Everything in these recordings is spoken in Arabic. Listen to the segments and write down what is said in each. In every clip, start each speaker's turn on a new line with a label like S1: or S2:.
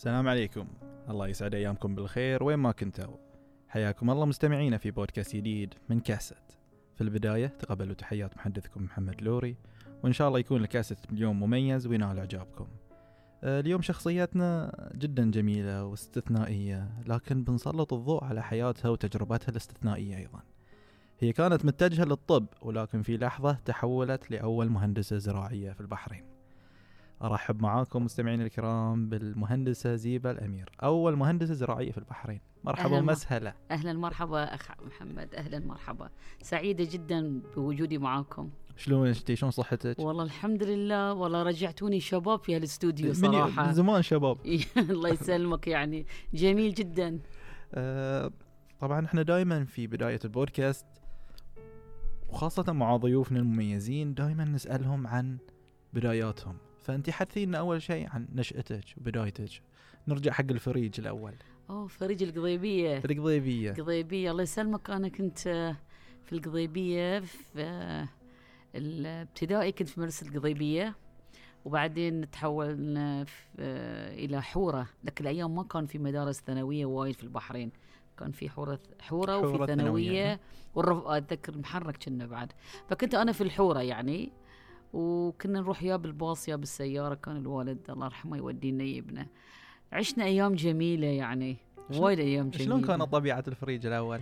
S1: السلام عليكم. الله يسعد أيامكم بالخير وين ما كنتوا. حياكم الله مستمعينا في بودكاست جديد من كاسيت. في البداية تقبلوا تحيات محدثكم محمد لوري وإن شاء الله يكون الكاسيت اليوم مميز وينال إعجابكم. آه، اليوم شخصياتنا جدا جميلة واستثنائية لكن بنسلط الضوء على حياتها وتجربتها الاستثنائية أيضا. هي كانت متجهة للطب ولكن في لحظة تحولت لأول مهندسة زراعية في البحرين. أرحب معاكم مستمعينا الكرام بالمهندسة زيبه الأمير. أول مهندسة زراعية في البحرين. مرحبا ومسهلا.
S2: أهلا مرحبا أخ محمد. أهلا مرحبا. سعيدة جدا بوجودي معاكم.
S1: شلون أنت؟ شلون صحتك؟
S2: والله الحمد لله. والله رجعتوني شباب في هالاستوديو صراحة.
S1: من زمان شباب.
S2: الله يسلمك يعني. جميل جدا.
S1: آه طبعا إحنا دائما في بداية البودكاست وخاصة مع ضيوفنا المميزين دائما نسألهم عن بداياتهم. فأنت حدثينا أول شيء عن نشأتك وبدايتك. نرجع حق الفريج الأول.
S2: أوه فريج القضيبية.
S1: القضيبية.
S2: القضيبية الله يسلمك. أنا كنت آه، في القضيبية في آه، الابتدائي كنت في مدرسة القضيبية. وبعدين تحولنا آه، إلى حورة. لكن الأيام ما كان في مدارس ثانوية وايد في البحرين. كان في حورة حورة
S1: حورة
S2: وفي.
S1: ثانوية.
S2: والرف... أتذكر محرق كنا بعد. فكنت أنا في الحورة يعني. وكنا نروح يا بالباص يا بالسياره كان الوالد الله يرحمه يودينا يبنا عشنا أيام جميلة يعني وايد أيام جميله
S1: شلون كانت طبيعة الفريج الأول؟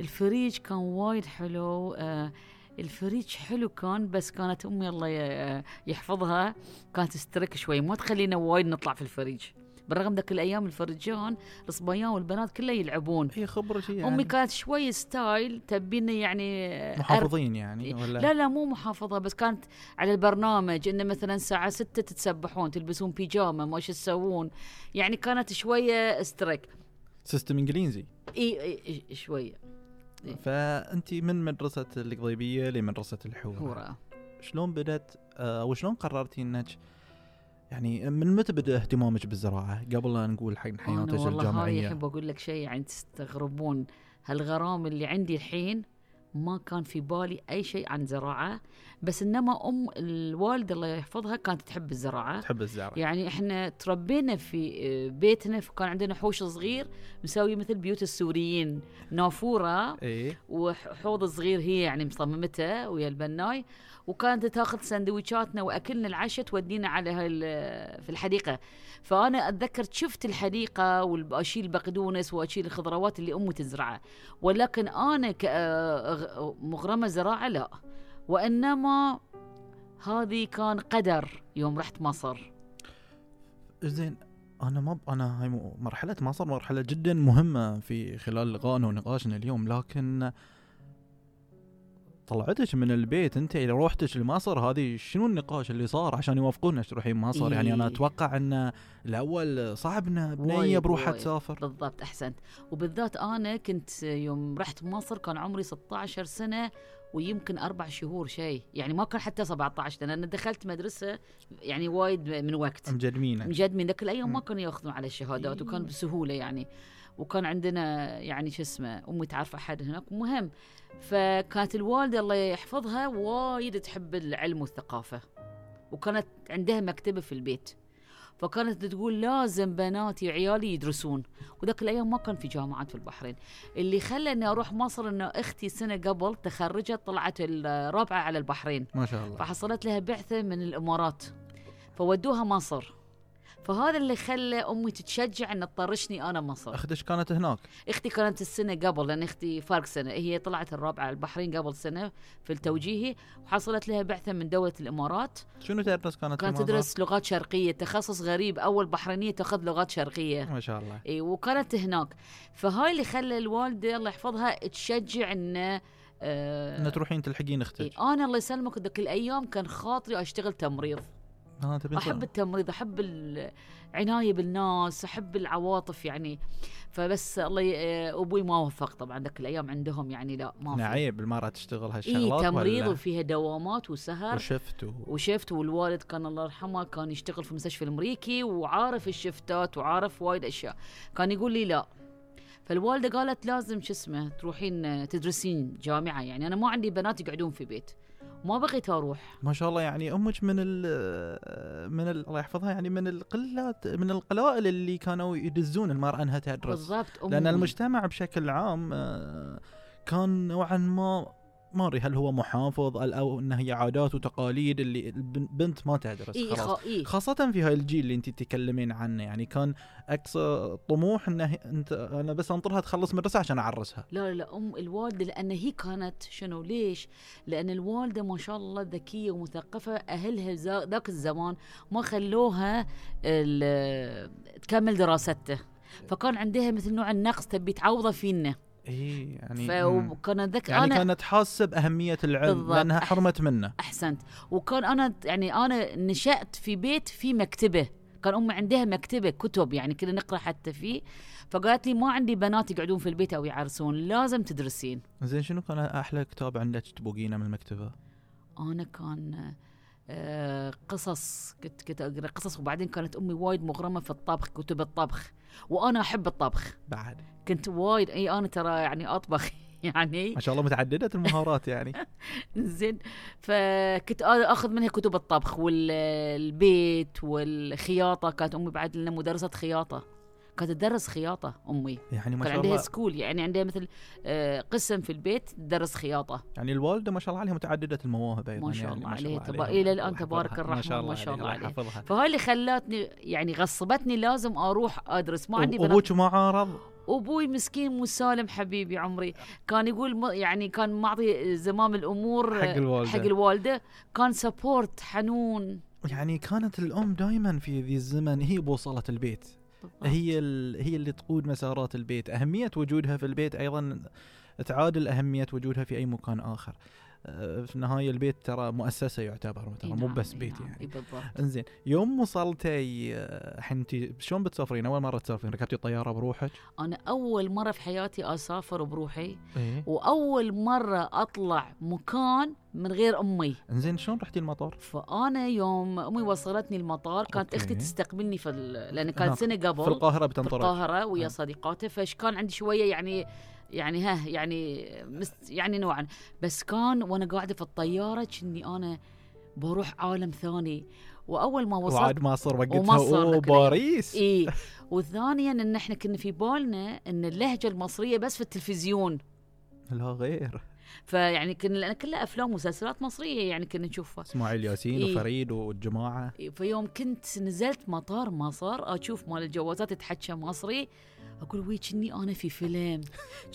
S2: الفريج كان وايد حلو آه الفريج حلو كان بس كانت أمي الله ي- يحفظها. كانت strict شوي ما تخلينا وايد نطلع في الفريج. بالرغم ذاك الأيام الفريجان الصبيان والبنات كله يلعبون.
S1: هي خبرة شيء
S2: أمي
S1: يعني.
S2: كانت شوي style تبينا يعني
S1: محافظين يعني ولا؟
S2: لا لا مو محافظة بس كانت على البرنامج انه مثلا الساعة ستة تتسبحون تلبسون بيجامة ما شو تسوون. يعني كانت شوية strict
S1: system إنجليزي.
S2: إي إي- شوية. إيه.
S1: فأنت من مدرسة القضيبيه لمدرسة
S2: الحورة.
S1: شلون بدأت آه، أو شلون قررتي إنك يعني من متى بدأ اهتمامك بالزراعة؟ قبل لا نقول حق حياتك
S2: والله هاي
S1: الجامعية.
S2: أحب أقول لك شيء يعني تستغربون. هالغرام اللي عندي الحين ما كان في بالي أي شيء عن زراعة بس إنما أم الوالدة الله يحفظها كانت تحب الزراعة.
S1: تحب الزراعة.
S2: يعني إحنا تربينا في بيتنا كان عندنا حوش صغير مسوي مثل بيوت السوريين. نافورة
S1: إيه.
S2: وحوض صغير هي يعني مصممته ويا البناي. وكانت تاخذ سندويشاتنا وأكلنا العشاء تودينا على في الحديقة. فأنا أتذكر شفت الحديقة واشيل البقدونس وأشيل الخضروات اللي أمي تزرعها. ولكن أنا كمغرمه زراعة لا. وإنما هذه كان قدر يوم رحت مصر.
S1: زين أنا ما ب... أنا هاي مرحلة مصر مرحلة جدا مهمة في خلال لقائنا ونقاشنا اليوم لكن طلعتك من البيت انت إلى روحتك لمصر هذه شنو النقاش اللي صار عشان يوافقونك تروحين مصر يعني أنا
S2: إيه.
S1: أتوقع أن الأول صعب ان بنيه بروحها. تسافر
S2: بالضبط أحسنت وبالذات أنا كنت يوم رحت مصر كان عمري 16 سنة ويمكن أربع شهور شيء يعني ما كان حتى 17 لأن دخلت مدرسة يعني وايد من وقت
S1: مجدمينك
S2: مجد من ذاك الأيام ما. كانوا يأخذون على الشهادات وكان
S1: إيه.
S2: بسهولة يعني وكان عندنا يعني شو اسمه أمي تعرف أحد هناك مهم. فكانت الوالدة الله يحفظها وايد تحب العلم والثقافة. وكانت عندها مكتبة في البيت. فكانت تقول لازم بناتي وعيالي يدرسون. وذاك الأيام ما كان في جامعات في البحرين. اللي خلى اني أروح مصر إنه أختي سنة قبل تخرجت طلعت الرابعة على البحرين.
S1: ما شاء الله.
S2: فحصلت لها بعثة من الإمارات. فودوها مصر. فهذا اللي خلى أمي تتشجع أن تطرشني أنا مصر.
S1: أختك كانت هناك؟
S2: أختي كانت السنة قبل لأن أختي فرق سنة. هي طلعت الرابعة على البحرين قبل سنة في التوجيهي وحصلت لها بعثة من دولة الإمارات.
S1: شنو تدرس كانت
S2: كانت؟ تدرس لغات شرقية. تخصص غريب أول بحرينية تأخذ لغات شرقية.
S1: ما شاء الله.
S2: إي وكانت هناك. فهاي اللي خلى الوالدة الله يحفظها تشجع إنه آه
S1: ان تروحين تلحقين أختك.
S2: إيه أنا الله يسلمك ذاك الأيام كان خاطري أشتغل تمريض.
S1: تبين
S2: أحب التمريض أحب العناية بالناس أحب العواطف يعني. فبس الله. آه، أبوي ما وفق طبعا ذاك الأيام عندهم يعني لا ما في.
S1: عيب المرأة تشتغل
S2: اي
S1: هالشغلات
S2: تمريض
S1: ولا؟
S2: وفيها دوامات وسهر.
S1: وشفت و...
S2: وشفت والوالد كان الله يرحمه كان يشتغل في المستشفى الأمريكي وعارف الشفتات وعارف وايد أشياء. كان يقول لي لا. فالوالدة قالت لازم شو اسمه تروحين آه، تدرسين جامعة يعني. أنا ما عندي بنات يقعدون في بيت. ما بغيت أروح
S1: ما شاء الله يعني أمك من ال من ال الله يحفظها يعني من القلات من القلائل اللي كانوا يدزون المرأة إنها تدرس
S2: بالضبط لأن.
S1: المجتمع بشكل عام آه، كان نوعا ما ما أدري هل هو محافظ أو انها هي عادات وتقاليد اللي البنت ما تدرس
S2: إيه
S1: خلاص.
S2: إيه
S1: خاصة في هاي الجيل اللي أنت تتكلمين عنه يعني كان أقصى طموح إنه انت أنا بس أنطرها تخلص مدرسة عشان أعرسها
S2: لا لا أم الوالده لأن هي كانت شنو ليش؟ لأن الوالدة ما شاء الله ذكية ومثقفة أهلها ذاك الزمان ما خلوها تكمل دراستها فكان عندها مثل نوع النقص تبي تعوضه فينا
S1: اي يعني مم.
S2: فكان ذك
S1: يعني
S2: أنا
S1: كانت حاسة بأهمية العلم
S2: بالضبط.
S1: لأنها
S2: أح-
S1: حرمت منه
S2: أحسنت وكان أنا يعني أنا نشأت في بيت في مكتبة كان أمي عندها مكتبة كتب يعني كنا نقرأ حتى فيه فقالت لي ما عندي بنات يقعدون في البيت أو يعرسون لازم تدرسين
S1: زين شنو كان أحلى كتاب عندك تبوقينه من المكتبة؟
S2: أنا كان قصص كنت كنت أقرأ قصص وبعدين كانت أمي وايد مغرمة في الطبخ كتب الطبخ وأنا أحب الطبخ.
S1: بعد.
S2: كنت وايد إي أنا ترى يعني أطبخ يعني.
S1: ما شاء الله متعددة المهارات يعني.
S2: زين. فكنت أخذ منها كتب الطبخ والبيت والخياطة كانت أمي بعد لنا مدرسة خياطة. كانت تدرس خياطة أمي.
S1: يعني ما
S2: كان
S1: شاء
S2: عندها
S1: الله.
S2: school يعني عندها مثل آه، قسم في البيت تدرس خياطة.
S1: يعني الوالدة ما شاء الله عليها متعددة المواهب أيضا
S2: ما شاء
S1: يعني
S2: الله
S1: ما
S2: عليها تبا-
S1: عليها.
S2: إلى الآن
S1: الله
S2: تبارك
S1: يحفظها.
S2: الرحمن، ما شاء الله
S1: عليها،
S2: عليها. فهاي اللي خلاتني يعني غصبتني لازم أروح أدرس. ما عندي بنات.
S1: أبوك ما عارض؟
S2: أبوي مسكين مو سالم حبيبي عمري. كان يقول يعني كان معطي زمام الأمور
S1: حق الوالدة.
S2: حق الوالدة. كان support حنون.
S1: يعني كانت الأم دائما في ذي الزمن هي بوصلة البيت. هي. هي اللي تقود مسارات البيت أهمية وجودها في البيت أيضا تعادل أهمية وجودها في أي مكان آه، في النهاية البيت ترى مؤسسة يعتبر ترى مو
S2: نعم،
S1: بس بيت
S2: نعم،
S1: يعني.
S2: بالضبط.
S1: إنزين يوم وصلتي آه، الحين انت شلون بتسافرين؟ أول مرة تسافرين؟ ركبتي الطيارة بروحك؟
S2: أنا أول مرة في حياتي أسافر بروحي
S1: إيه
S2: وأول مرة أطلع مكان من غير أمي.
S1: إنزين شلون رحتي المطار؟
S2: فأنا يوم أمي وصلتني المطار كانت
S1: أوكي.
S2: أختي تستقبلني في
S1: لأن
S2: كانت سنة
S1: في
S2: قبل
S1: القاهرة
S2: في
S1: بتنطرك
S2: القاهرة ويا
S1: آه.
S2: صديقاته فش كان عندي شوية يعني يعني ها يعني مست يعني نوعا. بس كان وأنا قاعدة في الطيارة كني أنا بروح عالم ثاني. وأول ما وصلت
S1: وعاد مصر وقتها
S2: ومصر
S1: اوه
S2: ذاك اليوم.
S1: باريس
S2: إي. وثانيا إن إحنا كنا في بالنا إن اللهجة المصرية بس في التلفزيون.
S1: لا غير.
S2: فيعني كنا لأن كلها أفلام ومسلسلات مصرية يعني كنا نشوفها.
S1: إسماعيل ياسين
S2: إيه.
S1: وفريد والجماعة.
S2: فيوم كنت نزلت مطار مصر أشوف مال الجوازات تتحكى مصري. أقول وي كني أنا في فيلم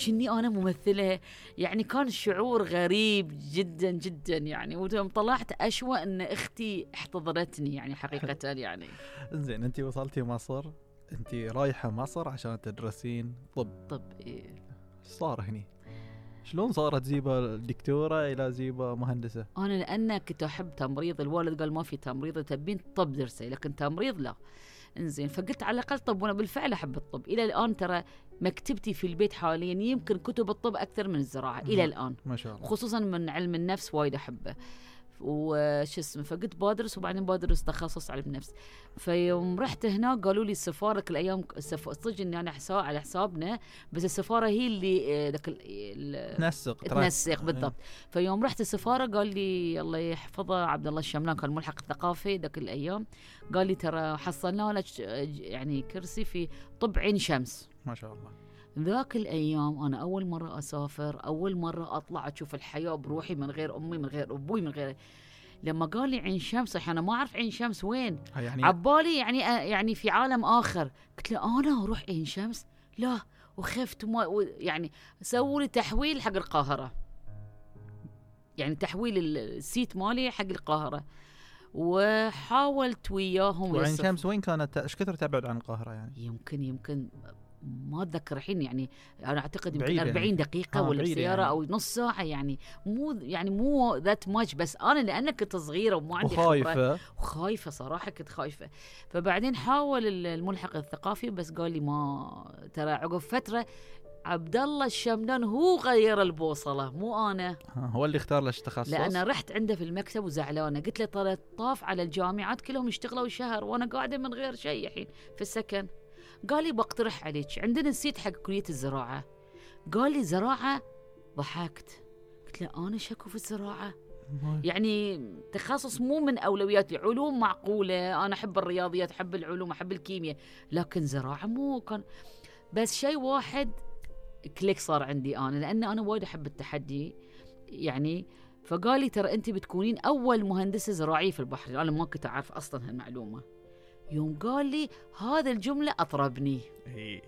S2: كني أنا ممثلة. يعني كان شعور غريب جدا جدا يعني. ويوم طلعت أشوى إن أختي احتضنتني يعني حقيقة يعني.
S1: إنزين انت وصلتي مصر. انت رايحة مصر عشان تدرسين طب.
S2: طب.
S1: إيش صار هني. شلون صارت زيبه دكتوره إلى زيبه مهندسة؟
S2: أنا لأن كنت أحب تمريض. الوالد قال ما في تمريض. تبين طب درسي لكن تمريض لا. إنزين. فقلت على الأقل طب وأنا بالفعل أحب الطب. إلى الآن ترى مكتبتي في البيت حاليا يمكن كتب الطب أكثر من الزراعة.
S1: إلى.
S2: الآن.
S1: ما شاء الله.
S2: خصوصا من علم النفس وايد أحبه. وش اسمه فقلت بدرس وبعدين بدرس تخصص علم نفس. فيوم رحت هناك قالوا لي السفارة كل أيام السف- صدق إني أنا حساب على حسابنا بس السفارة هي اللي آه، ذاك ال-
S1: تنسق
S2: تنسق بالضبط. فيوم رحت السفارة قال لي الله يحفظه عبد الله الشملان كان ملحق الثقافي ذاك الأيام. قال لي ترى حصلنا لك يعني كرسي في طب عين شمس.
S1: ما شاء الله.
S2: ذاك الأيام أنا أول مرة أسافر أول مرة أطلع أشوف الحياة بروحي من غير أمي من غير أبوي من غير لما قال لي عين شمس أنا ما أعرف عين شمس وين.
S1: ها يعني
S2: عبالي يعني يعني في عالم آخر. قلت له أنا أروح عين شمس؟ لا وخفت وما يعني سووا لي تحويل حق القاهرة. يعني تحويل ال- السيت مالي حق القاهرة. وحاولت وياهم
S1: وعين شمس وين كانت؟ إيش كثر تبعد عن القاهرة يعني؟
S2: يمكن يمكن ما أتذكر الحين يعني أنا أعتقد يمكن
S1: بعيدة
S2: 40
S1: يعني.
S2: دقيقة
S1: آه،
S2: ولا بسيارة
S1: يعني.
S2: أو نص ساعة يعني. مو يعني مو ذات ماتش بس أنا لأن كنت صغيرة وما عندي
S1: وخايفة.
S2: وخايفة صراحة كنت خايفة. فبعدين حاول ال- الملحق الثقافي بس قال لي ما ترى عقب فترة عبد الله الشمدان هو غير البوصلة مو
S1: أنا. هو اللي اختار لك تخصص
S2: لأن رحت عنده في المكتب وزعلانة. قلت له ترى طاف على الجامعات كلهم اشتغلوا شهر وأنا قاعدة من غير شيء الحين في السكن. قال لي بقترح عليك. عندنا نسيت حق كلية الزراعة. قال لي زراعة؟ ضحكت. قلت له أنا شكو في الزراعة. يعني تخصص مو من اولوياتي علوم معقولة. أنا أحب الرياضيات أحب العلوم أحب الكيمياء. لكن زراعة مو كان. بس شيء واحد click صار عندي أنا لأن أنا وايد أحب التحدي. يعني فقال لي ترى أنت بتكونين أول مهندسة زراعية في البحرين. أنا ما كنت أعرف أصلا هالمعلومة. يوم قال لي هذا الجملة أطربني.
S1: إيه.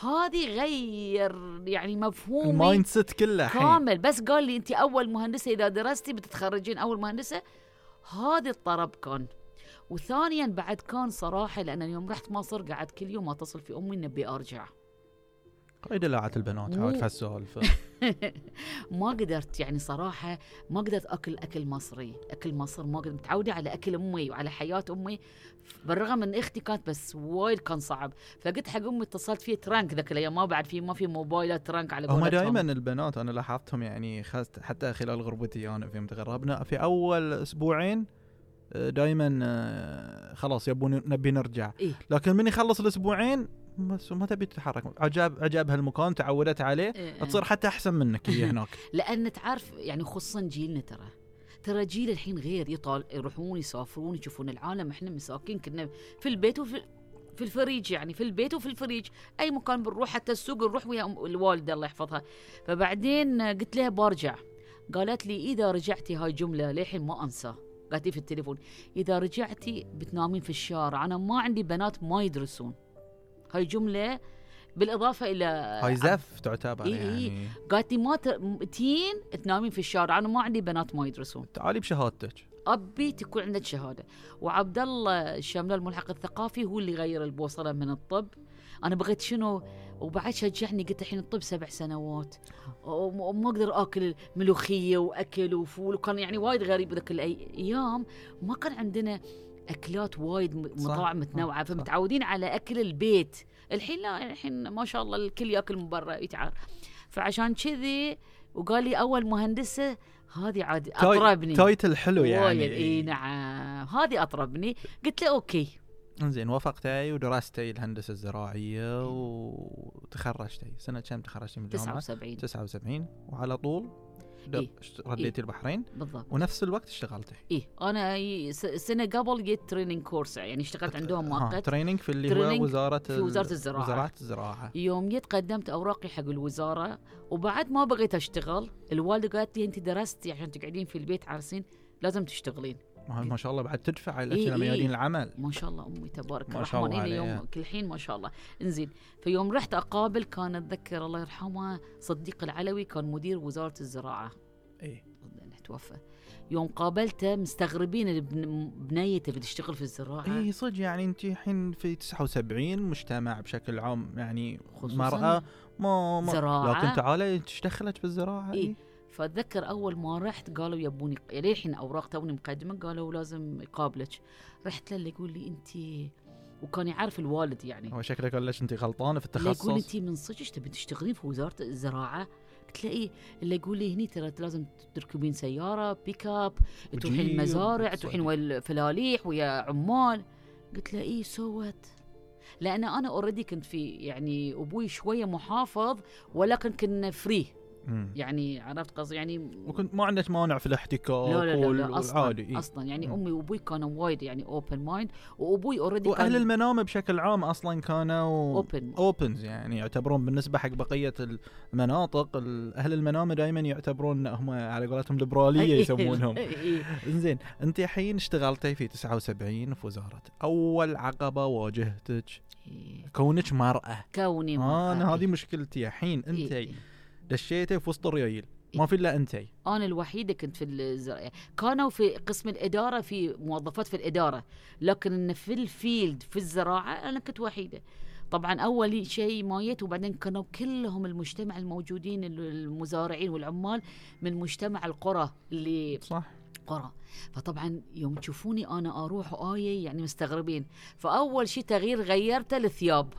S2: هذه غير يعني مفهومي
S1: ال mindset كله
S2: كامل. بس قال لي انت أول مهندسة إذا درستي بتتخرجين أول مهندسة. هذا الطرب كان. وثانيا بعد كان صراحة لأن يوم رحت مصر قعدت كل يوم أتصل في أمي نبي أرجع.
S1: هاي دلعت البنات عارف هالسوالف
S2: ما قدرت يعني صراحة ما قدرت أكل أكل مصري أكل مصر ما قدرت. متعودة على أكل أمي وعلى حياة أمي. بالرغم ان إختي كانت بس وايد كان صعب. فقلت حق أمي اتصلت فيه trunk ذاك الأيام ما بعد في ما في موبايلات trunk على
S1: هم دائما البنات أنا لاحظتهم يعني خاصة حتى خلال غربتي أنا في متغربنا في أول أسبوعين دائما خلاص يبون نبي نرجع.
S2: إيه؟
S1: لكن من يخلص الأسبوعين بس ما تبي تتحرك. عجب عجب هالمكان تعودت عليه
S2: إيه.
S1: تصير حتى أحسن منك هي هناك.
S2: لأن تعرف يعني خصوصا جيلنا ترى. ترى جيل الحين غير يطال يروحون يسافرون يشوفون العالم إحنا مساكين كنا في البيت وفي في الفريج يعني في البيت وفي الفريج. أي مكان بنروح حتى السوق نروح ويا الوالدة الله يحفظها. فبعدين قلت لها برجع قالت لي إذا رجعتي هاي جملة للحين ما أنسى. قالت لي في التليفون. إذا رجعتي بتنامين في الشارع. أنا ما عندي بنات ما يدرسون. هاي جملة بالإضافة إلى
S1: هاي زف تعتبر
S2: إيه إيه.
S1: يعني.
S2: قالت لي ما ت... تين تنامين في الشارع أنا ما عندي بنات ما يدرسون.
S1: تعالي بشهادتك.
S2: أبي تكون عندك شهادة. وعبد الله الشامله الملحق الثقافي هو اللي غير البوصلة من الطب. أنا بغيت شنو؟ وبعد شجعني قلت الحين الطب سبع سنوات. وم- وما أقدر آكل ملوخية وأكل وفول وكان يعني وايد غريب ذاك الأيام. ما كان عندنا أكلات وايد مطاعم
S1: متنوعة.
S2: فمتعودين على أكل البيت. الحين لا الحين ما شاء الله الكل ياكل من برا يتعار فعشان كذي وقال لي أول مهندسة هذه عاد أطربني.
S1: title حلو يعني.
S2: إي نعم. هذه أطربني. قلت له okay.
S1: انزين وافقتي ودرستي الهندسة الزراعية وتخرجتي. سنة كم تخرجتي من الجامعة؟
S2: 79
S1: 79 وعلى طول
S2: إيه.
S1: رديتي البحرين.
S2: بالضبط.
S1: ونفس الوقت اشتغلتي.
S2: إيه أنا سنة قبل جيت training course يعني اشتغلت عندهم
S1: ها،
S2: مؤقت.
S1: training في اللي هو وزارة
S2: في
S1: ال-
S2: وزارة الزراعة.
S1: وزارة الزراعة.
S2: يوم جيت قدمت أوراقي حق الوزارة وبعد ما بغيت أشتغل الوالدة قالت لي أنت درستي عشان تقعدين في البيت عارسين لازم تشتغلين.
S1: ما شاء الله بعد تدفع
S2: إيه،
S1: إلى
S2: إيه.
S1: ميادين العمل.
S2: ما شاء الله أمي تبارك
S1: ما شاء
S2: الرحمن.
S1: الله
S2: إلى يوم. كل حين ما شاء الله. إنزين فيوم رحت أقابل كان أتذكر الله يرحمه صديق العلوي كان مدير وزارة الزراعة.
S1: إيه.
S2: لأنه توفى. يوم قابلته مستغربين بنيته بتشتغل في الزراعة.
S1: اي صدق يعني أنت الحين في 79 مجتمع بشكل عام يعني
S2: خصوصاً
S1: مرأة ما, ما
S2: زراعة.
S1: لكن تعالي إيش دخلت في الزراعة.
S2: إيه. فأتذكر أول ما رحت قالوا يبوني الحين أوراق توني مقدمة قالوا لازم يقابلك. رحت له اللي يقول لي انت وكان يعرف الوالد يعني.
S1: هو شكلك قال ليش انت غلطانة في
S2: اللي يقول
S1: التخصص؟
S2: انت من صدق تبي تشتغلين في وزارة الزراعة؟ قلت له إيه اللي يقول لي هني ترى لازم تركبين سيارة pick up تروحين المزارع. تروحين ويا الفلاليح ويا عمال. قلت له إيه سوت لأن أنا already كنت في يعني أبوي شوية محافظ ولكن كنا free
S1: مم.
S2: يعني عرفت قصدي يعني
S1: وكنت ما عندك مانع في الاحتكاك
S2: لا لا لا, لا
S1: والعادي إيه.
S2: أصلا يعني
S1: مم.
S2: أمي وأبوي كانوا وايد يعني open mind وأبوي already
S1: وأهل
S2: كان
S1: المنامة بشكل عام أصلا كانوا
S2: open
S1: opens يعني يعتبرون بالنسبة حق بقية المناطق ال- أهل المنامة دائما يعتبرون هم على قولتهم ليبراليه يسمونهم
S2: إيه.
S1: زين أنت الحين اشتغلتي في 79 في وزارة أول عقبة واجهتك
S2: إيه.
S1: كونك مرأة
S2: كوني
S1: آه
S2: مرأة.
S1: أنا هذه مشكلتي الحين أنت
S2: إيه.
S1: دشيتي في وسط الريايل. ما في إلا أنت.
S2: أنا الوحيدة كنت في الزراعه كانوا في قسم الإدارة في موظفات في الإدارة. لكن في ال field في الزراعة أنا كنت وحيدة. طبعا أول شيء might وبعدين كانوا كلهم المجتمع الموجودين المزارعين والعمال من مجتمع القرى اللي
S1: صح.
S2: قرى. فطبعا يوم تشوفوني أنا أروح وآية يعني مستغربين. فأول شيء تغيير غيرته الثياب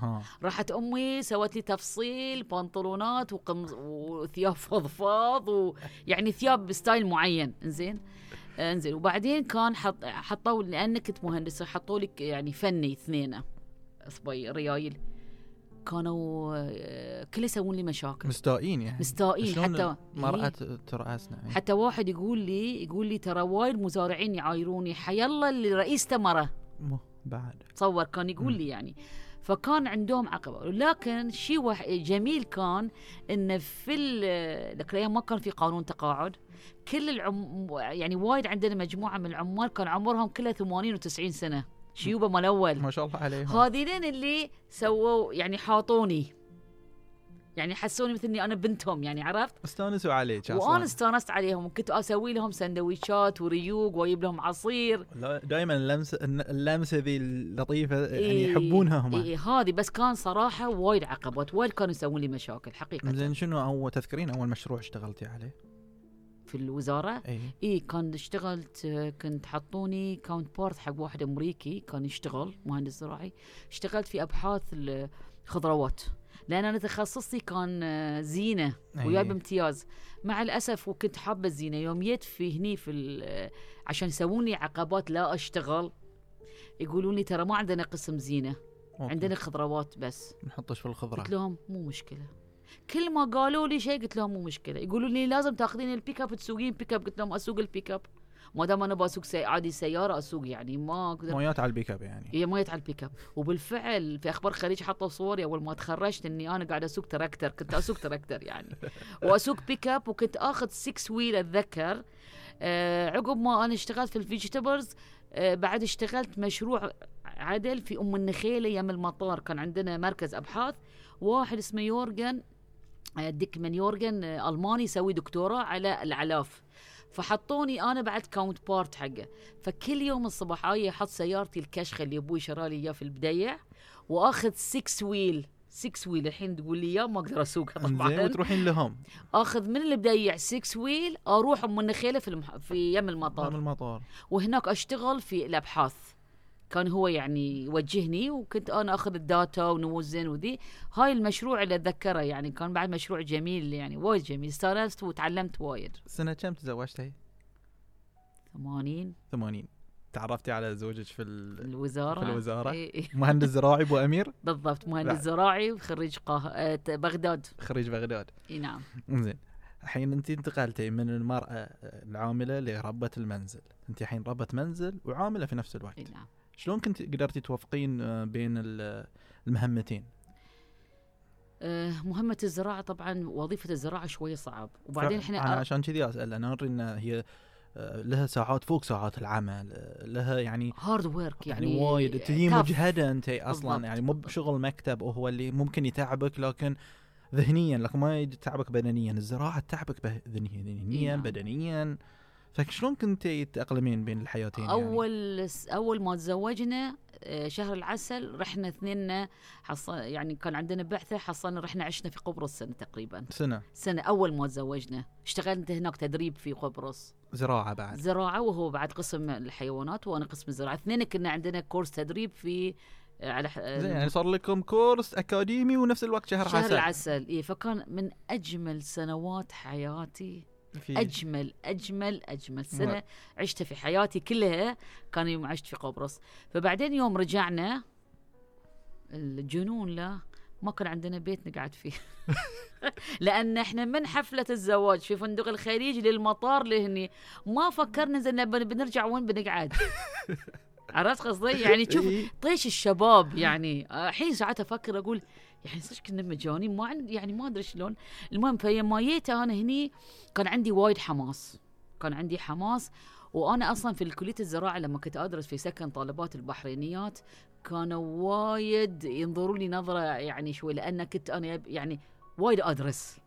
S1: ها.
S2: راحت أمي سوت لي تفصيل بنطلونات وقمص وثياب فضفاض ويعني ثياب ب style معين إنزين؟ إنزين. وبعدين كان حط حطوا لأنك كنت مهندسة حطوا لك يعني فني اثنين صبي ريايل. كانوا آه، كل يسوون لي مشاكل.
S1: مستائين يعني.
S2: مستائين. حتى
S1: مرأة ترأسنا يعني.
S2: حتى واحد يقول لي يقول لي ترى وايد مزارعين يعايروني. حيالله اللي رئيسته مره
S1: بعد.
S2: تصور كان يقول. لي يعني. فكان عندهم عقبة. لكن شيء. جميل كان انه في ذاك الأيام ما كان في قانون تقاعد. كل العم يعني وايد عندنا مجموعة من العمال كان عمرهم كلها 80 و90 سنة. شيوبه مال أول.
S1: ما شاء الله عليهم.
S2: هذيلين اللي سووا يعني حاطوني. يعني حسوني مثل إني أنا بنتهم يعني عرفت؟
S1: استانسوا عليك.
S2: وأنا استانست عليهم وكنت أسوي لهم سندويشات وريوق وأجيب لهم عصير.
S1: دائما اللمسة اللمسة ذي اللطيفة يعني
S2: إيه،
S1: يحبونها هم.
S2: إيه هذه بس كان صراحة وايد عقبات وايد كانوا يسوون لي مشاكل حقيقة.
S1: زين شنو اول تذكرين أول مشروع اشتغلتي عليه؟
S2: في الوزارة؟
S1: اي
S2: اي كان اشتغلت كنت حطوني counterpart حق واحد أمريكي كان يشتغل مهندس زراعي. اشتغلت في أبحاث الخضروات. لأن أنا تخصصي كان آه، زينة وياي بامتياز مع الأسف وكنت حابة الزينة. يوم جيت في هني في آه، عشان يسوون لي عقبات لا أشتغل يقولون لي ترى ما عندنا قسم زينة
S1: okay.
S2: عندنا خضروات بس.
S1: نحطش في الخضرة.
S2: قلت لهم مو مشكلة. كل ما قالوا لي شيء قلت لهم مو مشكلة. يقولوا لي لازم تاخذين ال pick up تسوقين pick up قلت لهم أسوق ال pick up ما دام أنا بسوق سي... عادي سيارة اسوق يعني ما أقدر.
S1: مويات على ال pick up يعني.
S2: هي ما على ال pick up. وبالفعل في أخبار خليج حطوا صوري اول ما تخرجت اني أنا قاعدة اسوق تراكتر كنت اسوق تراكتر يعني. واسوق pick up وكنت آخذ 6 wheel اتذكر آه عقب ما أنا اشتغلت في ال vegetables آه بعد اشتغلت مشروع عدل في أم النخيل أيام المطار. كان عندنا مركز أبحاث واحد اسمه يورجن آه، ديكمان يورجن آه، ألماني يسوي دكتوراه على العلاف. فحطوني أنا بعد counterpart حقه. فكل يوم الصبح أجي أحط سيارتي الكشخة اللي أبوي شرالي إياه في البدايه وأخذ 6 wheel 6 wheel الحين تقول لي اياه ما أقدر اسوقها طبعا
S1: وتروحين لهم.
S2: أخذ من البدايه 6 wheel أروح ام النخيله في المح... في يم
S1: من
S2: المطار
S1: المطار.
S2: وهناك أشتغل في الأبحاث. كان هو يعني يوجهني وكنت أنا أخذ ال data ونوزن وذي. هاي المشروع اللي أتذكره يعني كان بعد مشروع جميل يعني وايد جميل. استأنست وتعلمت وايد.
S1: سنة كم تزوجتي؟
S2: 80
S1: 80 تعرفتي على زوجك في
S2: في
S1: ال-
S2: الوزارة.
S1: في الوزارة؟
S2: إي إي.
S1: مهندس زراعي ابو امير
S2: بالضبط مهندس. زراعي وخريج قاه... آه، بغداد.
S1: خريج بغداد.
S2: إي نعم.
S1: زين. الحين أنت انتقلتي من المرأة العاملة لربة المنزل. أنت الحين ربة منزل وعاملة في نفس الوقت.
S2: إي نعم.
S1: شلون كنت قدرتي توفقين آه، بين ال- المهمتين؟
S2: آه، مهمة الزراعة طبعا وظيفة الزراعة شوية صعب. وبعدين إحنا
S1: عشان كذي أسأل أنا ادري إن هي آه، لها ساعات فوق ساعات العمل لها يعني
S2: hard work
S1: يعني,
S2: يعني
S1: وايد.
S2: tough.
S1: مجهدة أنت أصلا
S2: بالضبط،
S1: يعني مو بشغل مكتب وهو اللي ممكن يتعبك لكن ذهنيا لكن ما يتعبك بدنيا. الزراعة تعبك ذهنيا
S2: نعم.
S1: بدنيا. فشلون كنت تتأقلمين بين الحياتين يعني؟
S2: أول أول ما تزوجنا آه، شهر العسل رحنا اثنين حصل يعني كان عندنا بعثة حصلنا رحنا عشنا في قبرص سنة تقريبا.
S1: سنة.
S2: سنة أول ما تزوجنا. اشتغلت هناك تدريب في قبرص.
S1: زراعة بعد.
S2: زراعة وهو بعد قسم الحيوانات وأنا قسم الزراعة اثنين كنا عندنا كورس تدريب في آه، على ح-
S1: زين يعني صار لكم كورس أكاديمي ونفس الوقت شهر,
S2: شهر
S1: عسل.
S2: العسل إيه فكان من أجمل سنوات حياتي.
S1: في
S2: أجمل أجمل
S1: أجمل.
S2: سنة عشتها في حياتي كلها كان يوم عشت في قبرص. فبعدين يوم رجعنا الجنون لا ما كان عندنا بيت نقعد فيه. لأن إحنا من حفلة الزواج في فندق الخليج للمطار لهني. ما فكرنا زين بن- بنرجع وين بنقعد. عرفت قصدي؟ يعني شوف
S1: إيه.
S2: طيش الشباب يعني. الحين ساعات أفكر أقول يعني صدق كنا مجانين ما عندي يعني ما أدري شلون. المهم فيما جيت أنا هني كان عندي وايد حماس. كان عندي حماس وأنا أصلا في كلية الزراعة لما كنت أدرس في سكن طالبات البحرينيات كانوا وايد ينظروا لي نظرة يعني شوي لأن كنت أنا يعني وايد أدرس.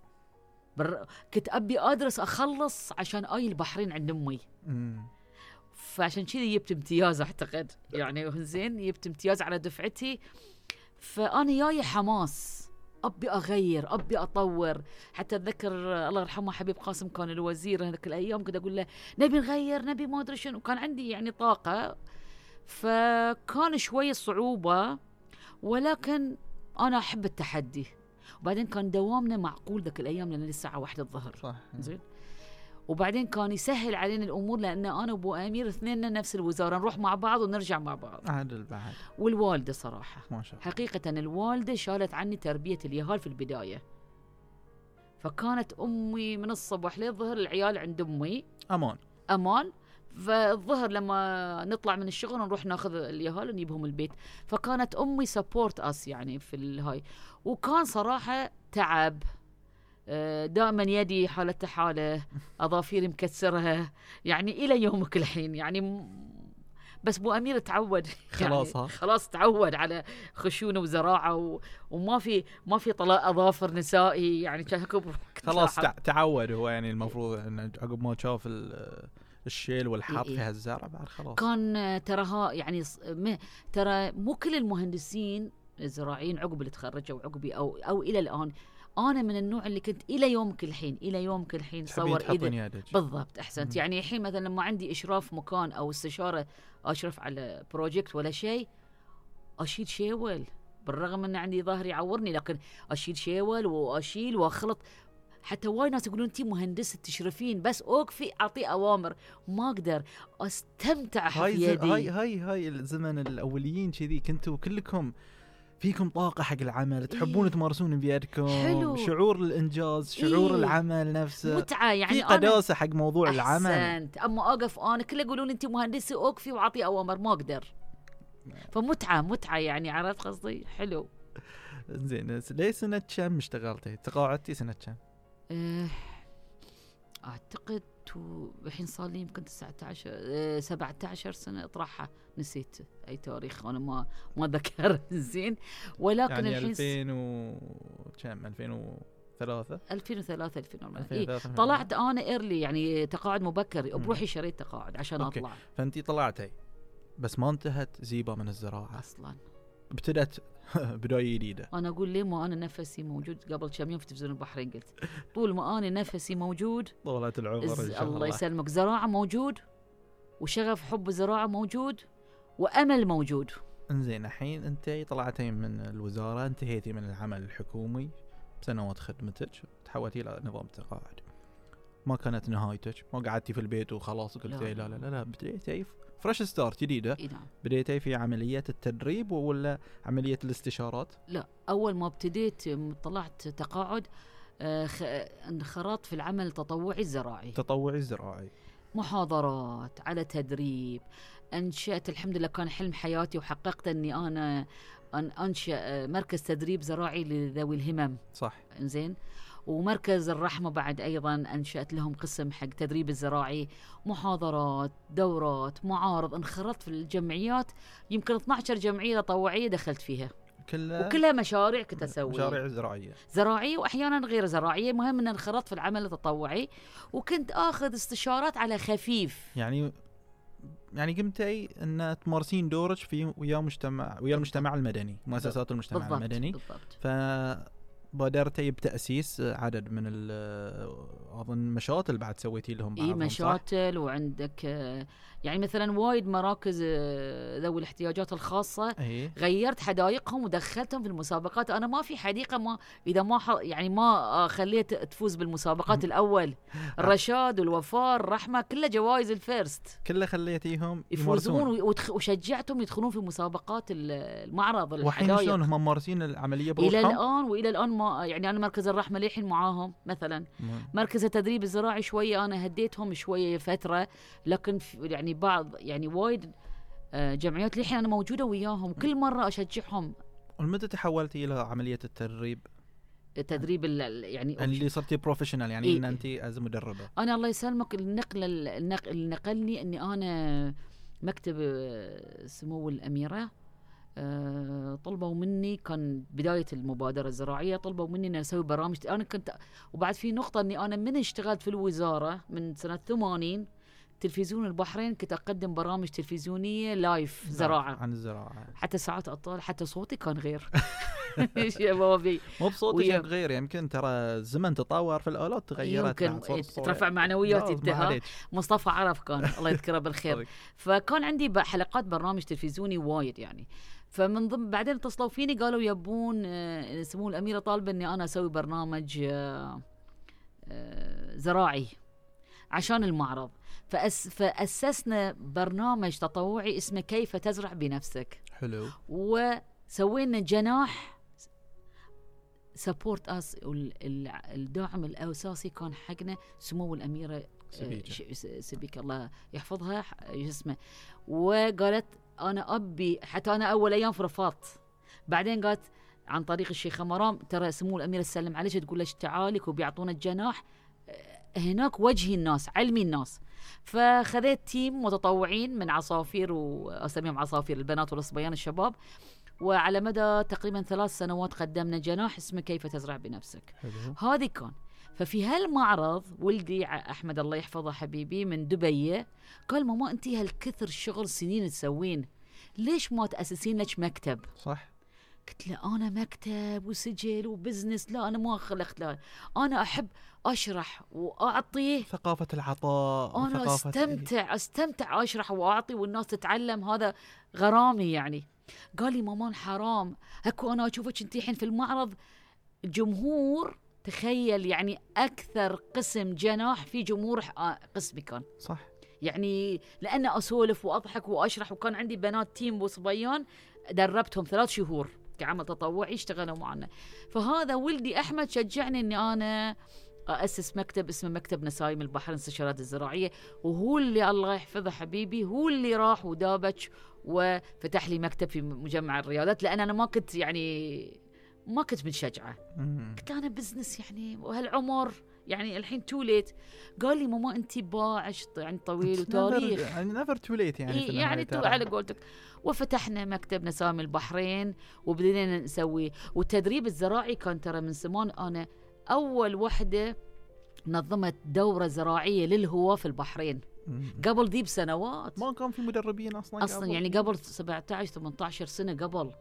S2: بر... كنت أبي أدرس أخلص عشان أي البحرين عند
S1: أمي.
S2: فعشان كذي جبت امتياز أعتقد. يعني زين جبت امتياز على دفعتي. فأنا جاي حماس. أبي أغير أبي أطور. حتى أتذكر الله يرحمه حبيب قاسم كان الوزير هذيك الأيام كنت أقول له نبي نغير نبي ما أدري شنو. كان عندي يعني طاقة. فكان شوي صعوبة ولكن أنا أحب التحدي. وبعدين كان دوامنا معقول ذاك الأيام لأن الساعة واحدة الظهر.
S1: صح.
S2: زين؟ وبعدين كان يسهل علينا الأمور لأن أنا وأبو أمير اثنيننا نفس الوزارة نروح مع بعض ونرجع مع بعض.
S1: عادل بعد
S2: والوالدة صراحة.
S1: ما شاء الله.
S2: حقيقة الوالدة شالت عني تربية اليهال في البداية. فكانت أمي من الصبح للظهر العيال عند أمي.
S1: أمان.
S2: أمان. فالظهر لما نطلع من الشغل نروح ناخذ اليهال ونجيبهم البيت. فكانت أمي support us يعني في الهاي وكان صراحة تعب. دائما يدي حالتها حالة أظافيري مكسرة يعني إلى يومك الحين يعني بس أبو أمير تعود
S1: خلاص
S2: يعني
S1: ها؟
S2: خلاص تعود على خشونة وزراعة و... وما في ما في طلاء أظافر نسائي يعني
S1: خلاص تع- تعود هو يعني المفروض انه عقب ما شاف ال- الشيل والحط. في هالزرع بعد خلاص
S2: كان آه، تراها يعني ترى مو كل المهندسين الزراعيين عقب اللي تخرجوا عقبي أو أو إلى الآن أنا من النوع اللي كنت إلى يومك الحين إلى يومك الحين
S1: تحطين إيدج
S2: بالضبط
S1: أحسنت.
S2: يعني الحين مثلا لما عندي إشراف مكان أو استشارة أشرف على project ولا شيء أشيل شيول. بالرغم إن عندي ظهري يعورني لكن أشيل شيول وأشيل وأخلط. حتى وايد ناس يقولون انت مهندسة تشرفين بس أوقفي أعطي أوامر. ما أقدر. أستمتع
S1: هاي
S2: في يدي
S1: هاي هاي هاي الزمن الأوليين كذي كنتوا كلكم فيكم طاقة حق العمل تحبون
S2: إيه.
S1: تمارسون بيدكم
S2: حلو.
S1: شعور الإنجاز شعور
S2: إيه.
S1: العمل نفسه
S2: متعة يعني
S1: في
S2: أنا
S1: قداسة حق موضوع العمل
S2: أحسنت أما اوقف أنا كله يقولون انت مهندسة أوقفي وأعطي أوامر ما أقدر فمتعة متعة يعني عرفت قصدي حلو
S1: زين ليه سنة كم اشتغلتي؟ تقاعدتي سنة كم؟
S2: أه أعتقد تو- الحين صار لي يمكن 19 أه 17 سنة اطرحها نسيت أي تاريخ أنا ما ما ذكر. زين. ولكن
S1: يعني
S2: الحين س-
S1: 2000 و كم؟ 2003
S2: 2003 2004 إيه
S1: 2003
S2: طلعت أنا early يعني تقاعد مبكر. بروحي شريت تقاعد عشان
S1: أوكي.
S2: أطلع.
S1: فأنتي طلعتي بس ما انتهت زيبه من الزراعة.
S2: أصلا.
S1: ابتدت بداية جديدة.
S2: أنا أقول ليه ما أنا نفسي موجود قبل كم يوم في تلفزيون البحرين قلت. طول ما أنا نفسي موجود.
S1: طولت العمر
S2: الز-
S1: شاء
S2: الله
S1: الله.
S2: يسلمك. زراعة موجود وشغف حب الزراعه موجود وأمل موجود.
S1: إنزين الحين أنت طلعتي من الوزارة انتهيتي من العمل الحكومي بسنوات خدمتك تحولتي إلى نظام تقاعد. ما كانت نهايتك ما قعدتي في البيت وخلاص قلتي لا.
S2: لا.
S1: لا لا, لا بديتي. fresh start جديدة.
S2: إي نعم.
S1: بديتي في عملية التدريب ولا عملية الاستشارات؟
S2: لا أول ما ابتديت طلعت تقاعد آه، انخرطت في العمل التطوعي الزراعي.
S1: التطوعي الزراعي.
S2: محاضرات على تدريب أنشأت الحمد لله كان حلم حياتي وحققت إني أنا أن أنشأ آه، مركز تدريب زراعي لذوي الهمم.
S1: صح.
S2: زين ومركز الرحمة بعد أيضا أنشأت لهم قسم حق تدريب الزراعي محاضرات دورات معارض. انخرطت في الجمعيات يمكن 12 جمعية تطوعية دخلت فيها.
S1: كلها
S2: وكلها مشاريع كنت أسوي
S1: مشاريع زراعية.
S2: زراعية وأحيانا غير زراعية. مهم أن انخرطت في العمل التطوعي. وكنت آخذ استشارات على خفيف.
S1: يعني يعني قمتي إن تمارسين دورك في ويا مجتمع ويا المجتمع المدني مؤسسات المجتمع
S2: بالضبط
S1: المدني.
S2: بالضبط.
S1: فبادرتي بتأسيس عدد من ال- أظن مشاطل بعد سويتي لهم إي؟
S2: مشاتل وعندك آه، يعني مثلا وايد مراكز آه، ذوي الاحتياجات الخاصة
S1: إي
S2: غيرت حدائقهم ودخلتهم في المسابقات أنا ما في حديقة ما إذا ما. يعني ما خليت تفوز بالمسابقات الأول الرشاد والوفار الرحمة كلها جوائز ال first
S1: كله خليتيهم
S2: يفوزون. وشجعتهم يدخلون في مسابقات ال- المعرض الحدائق
S1: شلون هم ممارسين العملية
S2: إلى
S1: بروحهم؟
S2: الآن وإلى الآن ما يعني أنا مركز الرحمة للحين معاهم مثلا.
S1: مم.
S2: مركز التدريب الزراعي شوية أنا هديتهم شوية فترة لكن يعني بعض يعني وايد آه، جمعيات للحين أنا موجودة وياهم. كل مرة أشجعهم.
S1: ومتى تحولتي إلى عملية التدريب؟
S2: تدريب ال- ال- يعني
S1: اللي صرتي professional يعني
S2: إيه.
S1: إن انت as مدربة.
S2: أنا الله يسلمك النقله النق- اللي نقلني إني أنا مكتب آه، سمو الأميرة. طلبوا مني كان بداية المبادرة الزراعية طلبوا مني إني أسوي برامج. أنا كنت وبعد في نقطة إني أنا من اشتغلت في الوزارة من سنة 80 تلفزيون البحرين كنت أقدم برامج تلفزيونية لايف زراعة.
S1: عن الزراعة.
S2: حتى ساعات اطفال حتى صوتي كان غير. شبابي
S1: مو بصوتك
S2: ويا-
S1: غير يمكن ترى الزمن تطور في الآلات تغيرت
S2: يمكن
S1: الصوت.
S2: ترفع معنوياتي
S1: لا،
S2: انت
S1: ما
S2: ها
S1: عليك.
S2: مصطفى عرف كان الله يذكره بالخير. فكان عندي حلقات برنامج تلفزيوني وايد يعني. فمن ضمن بعدين اتصلوا فيني قالوا يبون آه، سمو الأميرة طالبة إني أنا أسوي برنامج آه، آه، زراعي عشان المعرض. فأس فأسسنا برنامج تطوعي اسمه كيف تزرع بنفسك.
S1: حلو.
S2: وسوينا جناح support us الداعم الأساسي كان حقنا سمو الأميرة
S1: سبيكة.
S2: ش- س- سبيك الله يحفظها اسمه. وقالت أنا أبي حتى أنا أول أيام رفضت بعدين قالت عن طريق الشيخه مرام ترى سمو الاميره تسلم عليك تقول لك تعالك وبيعطونا الجناح؟ هناك وجهي الناس علمي الناس. فخذيت تيم متطوعين من عصافير وأسميهم عصافير البنات والصبيان الشباب. وعلى مدى تقريبا ثلاث سنوات قدمنا جناح اسمه كيف تزرع بنفسك.
S1: حلو.
S2: هذه كان ففي هالمعرض ولدي أحمد الله يحفظه حبيبي من دبي قال ماما أنت هالكثر شغل سنين تسوين ليش ما تأسسين لك مكتب؟
S1: صح.
S2: قلت له أنا مكتب وسجل وبزنس لا أنا ما خلقت لا أنا أحب أشرح وأعطي.
S1: ثقافة العطاء
S2: أنا
S1: وثقافة
S2: أستمتع أستمتع أشرح وأعطي والناس تتعلم هذا غرامي يعني. قال لي مامان حرام اكو أنا أشوفك أنت الحين في المعرض الجمهور تخيل يعني أكثر قسم جناح في جمهور آه، قسمي كان
S1: صح.
S2: يعني لأن أسولف وأضحك وأشرح وكان عندي بنات team وصبيان دربتهم ثلاث شهور كعمل تطوعي اشتغلوا معنا. فهذا ولدي أحمد شجعني إني أنا اسس مكتب اسمه مكتب نسايم البحرين للاستشارات الزراعية وهو اللي الله يحفظه حبيبي هو اللي راح ودابج وفتح لي مكتب في مجمع الريادات لأن أنا ما كنت يعني ما كنت منشجعه
S1: مم.
S2: قلت أنا business يعني وهالعمر يعني الحين too late قال لي ماما انت باعج يعني طويل وتاريخ.
S1: يعني never too late يعني
S2: إيه يعني
S1: too.
S2: على قولتك. وفتحنا مكتب نسايم البحرين وبدينا نسوي. والتدريب الزراعي كان ترى من زمان. أنا أول وحدة نظمت دورة زراعية للهواة في البحرين. قبل ذي بسنوات.
S1: ما كان في مدربين أصلا
S2: أصلا يعني قبل 17 18 سنة قبل.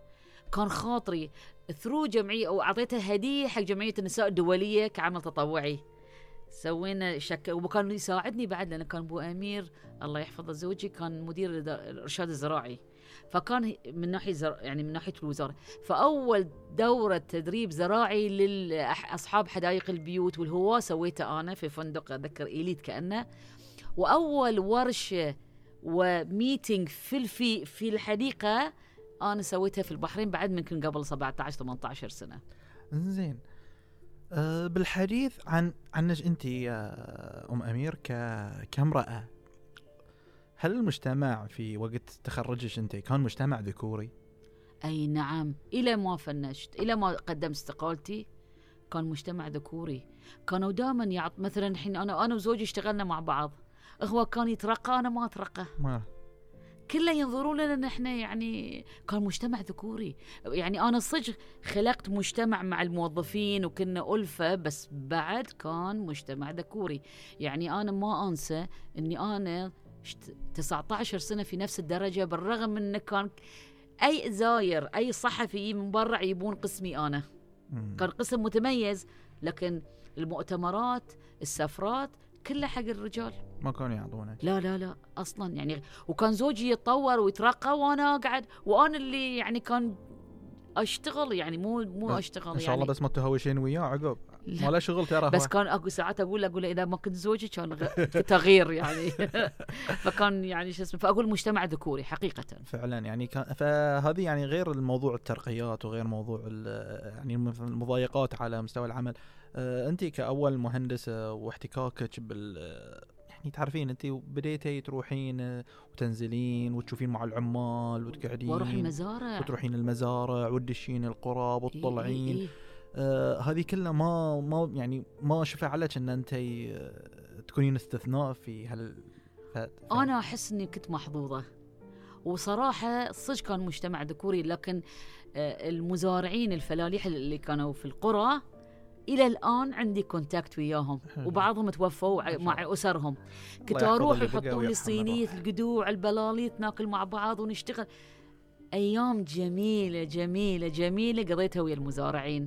S2: كان خاطري through جمعية واعطيتها هدية حق جمعية النساء الدولية كعمل تطوعي. سوينا شك وكان يساعدني بعد لأن كان أبو أمير الله يحفظه زوجي كان مدير الإرشاد الزراعي. فكان من ناحية زر... يعني من ناحية الوزارة. فأول دورة تدريب زراعي لاصحاب حدائق البيوت والهواة سويته أنا في فندق اتذكر Elite كأنه. وأول ورشة و meeting في الفي في الحديقة أنا سويتها في البحرين بعد ممكن قبل 17 18 سنة.
S1: زين. أه بالحديث عن عنك أنت يا أم أمير ك كامرأة هل المجتمع في وقت تخرجك أنت كان مجتمع ذكوري؟
S2: أي نعم. إلى ما فنشت إلى ما قدمت استقالتي كان مجتمع ذكوري. كانوا دائما يعط مثلا الحين أنا أنا وزوجي اشتغلنا مع بعض. هو كان يترقى أنا ما أترقى.
S1: ما؟
S2: كله ينظرون لنا إن إحنا يعني كان مجتمع ذكوري. يعني أنا صدق خلقت مجتمع مع الموظفين وكنا ألفة بس بعد كان مجتمع ذكوري. يعني أنا ما أنسى إني أنا شت- 19 سنة في نفس الدرجة بالرغم من انه كان أي زاير أي صحفي من برا يبون قسمي
S1: أنا.
S2: كان قسم متميز لكن المؤتمرات السفرات كلها حق الرجال.
S1: ما كانوا يعطونك.
S2: لا لا لا أصلا يعني وكان زوجي يتطور ويترقى وأنا أقعد وأنا اللي يعني كان أشتغل يعني مو مو أشتغل
S1: إن شاء
S2: يعني.
S1: الله بس ما تهوشين وياه عقب. ما له شغل ترى
S2: بس. كان اكو ساعات أقول أقول إذا ما كنت زوجي كان تغيير يعني. فكان يعني شو اسمه فأقول مجتمع ذكوري حقيقة.
S1: فعلا يعني كان فهذه يعني غير الموضوع الترقيات وغير موضوع يعني الم- المضايقات على مستوى العمل. انت كأول مهندسه واحتكاكك بال يعني تعرفين انت بديتي تروحين آه، وتنزلين وتشوفين مع العمال وتقعدين
S2: وأروح المزارع.
S1: وتروحين المزارع وتدشين القراب
S2: إي- إي-
S1: وتطلعين.
S2: إي.
S1: آه هذه كلها ما ما يعني ما شفع عليك إن أنت آه، تكونين استثناء في هال ف... ف...
S2: أنا أحس إني كنت محظوظة. وصراحة صدق كان مجتمع ذكوري لكن آه، المزارعين الفلاليح اللي كانوا في القرى إلى الآن عندي كونتاكت وياهم. وبعضهم توفوا مع أسرهم. كنت
S1: أروح
S2: يحطوا لي
S1: صينية.
S2: القدوع البلاليط ناكل مع بعض ونشتغل. أيام جميلة جميلة جميلة. قضيتها ويا المزارعين.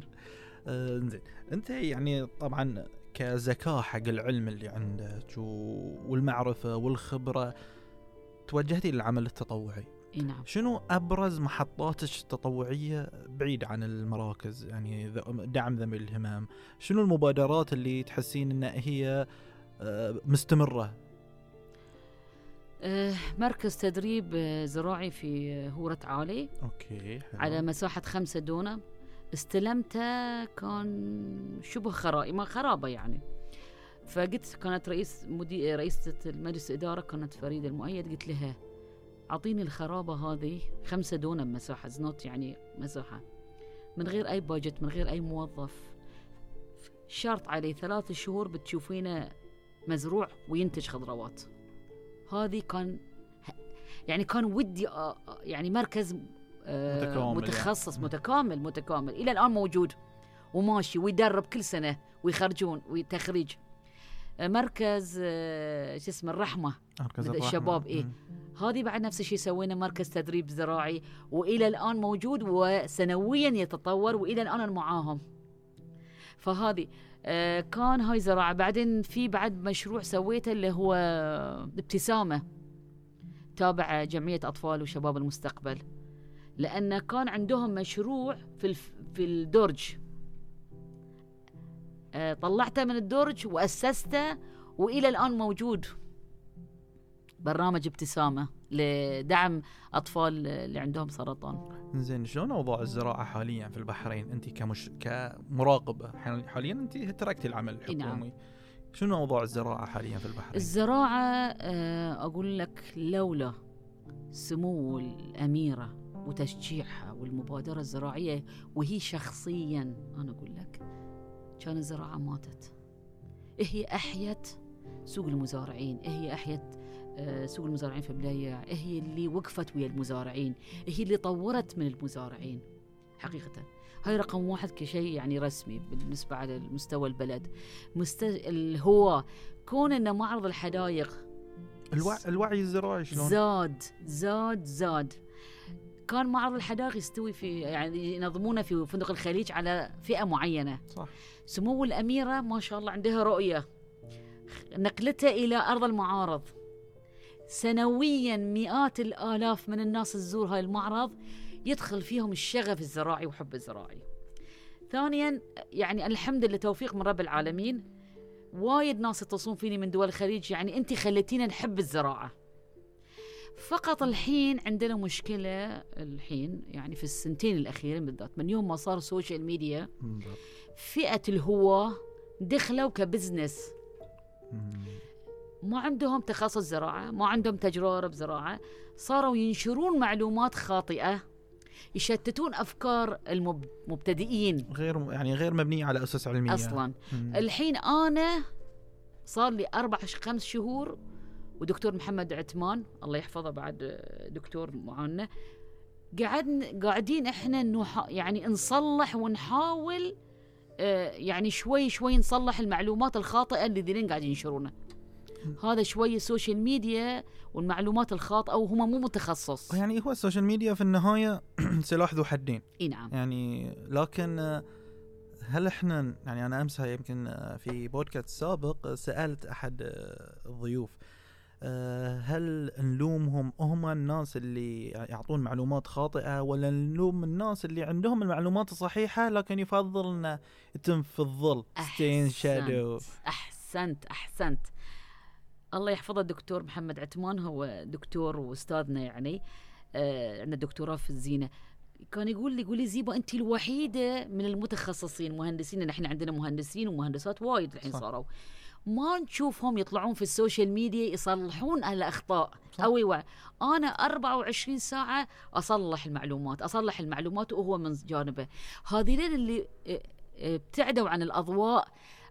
S1: آه زين أنت يعني طبعا كزكاة حق العلم اللي عندك و... والمعرفة والخبرة توجهتي للعمل التطوعي.
S2: نعم.
S1: شنو أبرز محطاتك التطوعية بعيد عن المراكز؟ يعني دعم ذوي الهمم شنو المبادرات اللي تحسين إن هي آه، مستمرة؟
S2: آه، مركز تدريب آه، زراعي في هورة عالي.
S1: أوكي حلو.
S2: على مساحة خمسة دونم استلمته كان شبه خرائي ما خرابة يعني. فقلت كانت رئيس مدير رئيسة المجلس الإدارة كانت فريدة المؤيد قلت لها أعطيني الخرابة هذه خمسة دونم مساحة زنوت يعني مساحة. من غير أي باجت من غير أي موظف. شرط عليه ثلاث شهور بتشوفينه مزروع وينتج خضروات. هذه كان يعني كان ودي آه، آه، يعني مركز آه،
S1: متكامل
S2: متخصص
S1: يعني.
S2: متكامل متكامل. إلى الآن موجود وماشي ويدرب كل سنة ويخرجون وتخريج مركز آه، شو اسمه الرحمة
S1: مركز.
S2: الشباب،.
S1: مم.
S2: هذه بعد نفس الشيء سوينا مركز تدريب زراعي وإلى الآن موجود وسنويا يتطور وإلى الآن أنا معاهم فهذه آه، كان هاي زراعة بعدين في بعد مشروع سويته اللي هو ابتسامة تابع جمعية أطفال وشباب المستقبل لأن كان عندهم مشروع في. في الدرج طلعته من الدرج وأسسته وإلى الآن موجود. برنامج ابتسامة لدعم أطفال اللي عندهم سرطان.
S1: زين شلون أوضاع الزراعة حاليا في البحرين؟ انت كمش كمراقبة حال- حاليا انت تركتي العمل
S2: نعم.
S1: الحكومي. شنو أوضاع الزراعة حاليا في البحرين؟
S2: الزراعة آه، أقول لك لولا سمو الأميرة وتشجيعها والمبادرة الزراعية وهي شخصيا أنا أقول لك كان الزراعة ماتت. هي أحيت سوق المزارعين هي أحيت آه، سوق المزارعين في بداية هي اللي وقفت ويا المزارعين هي اللي طورت من المزارعين. حقيقة هاي رقم واحد كشيء يعني رسمي بالنسبة على مستوى البلد. مست... هو كون ان معرض الحدائق
S1: الوع... الوعي الزراعي شلون؟
S2: زاد زاد زاد. كان معرض الحدائق يستوي في يعني ينظمونه في فندق الخليج على فئة معينة.
S1: صح.
S2: سمو الأميرة ما شاء الله عندها رؤية. نقلتها إلى أرض المعارض. سنويا مئات الآلاف من الناس تزور هاي المعرض يدخل فيهم الشغف الزراعي وحب الزراعي. ثانيا يعني الحمد لله توفيق من رب العالمين وايد ناس يتصلون فيني من دول الخليج يعني انت خليتينا نحب الزراعة. فقط الحين عندنا مشكلة الحين يعني في السنتين الأخيرين بالذات من يوم ما صار ال social
S1: media.
S2: فئة الهواة دخلوا ك
S1: business.
S2: ما عندهم تخصص زراعة ما عندهم تجربة بزراعة صاروا ينشرون معلومات خاطئة يشتتون أفكار المبتدئين
S1: غير يعني غير مبنيه على أسس علمية
S2: أصلا
S1: مم.
S2: الحين أنا صار لي أربع خمس شهور ودكتور محمد عثمان الله يحفظه بعد دكتور معانا قعدنا قاعدين إحنا نح... يعني نصلح ونحاول آه، يعني شوي شوي نصلح المعلومات الخاطئة اللي ذيلين قاعدين ينشرونها. هذا شوي ال social media والمعلومات الخاطئة وهم مو متخصص.
S1: يعني هو ال social media في النهاية سلاح ذو حدين.
S2: اي نعم
S1: يعني لكن آه، هل إحنا يعني أنا امس يمكن آه، في بودكاست سابق سألت أحد الضيوف هل نلومهم؟ هم الناس اللي يعطون معلومات خاطئة ولا نلوم الناس اللي عندهم المعلومات الصحيحة لكن يفضل انه يتم في الظل stay in
S2: shadow. أحسنت أحسنت. احسنت الله يحفظه الدكتور محمد عثمان هو دكتور وأستاذنا يعني. آه عندنا دكتوراه في الزينة. كان يقول لي يقول لي زيبا انتي الوحيدة من المتخصصين مهندسين. إحنا عندنا مهندسين ومهندسات وايد الحين
S1: صح.
S2: صاروا. ما نشوفهم يطلعون في السوشيال ميديا يصلحون
S1: الأخطاء.
S2: أو يوع. أنا 24 ساعة أصلح المعلومات أصلح المعلومات وهو من جانبه هذين اللي آه، آه، ابتعدوا عن الأضواء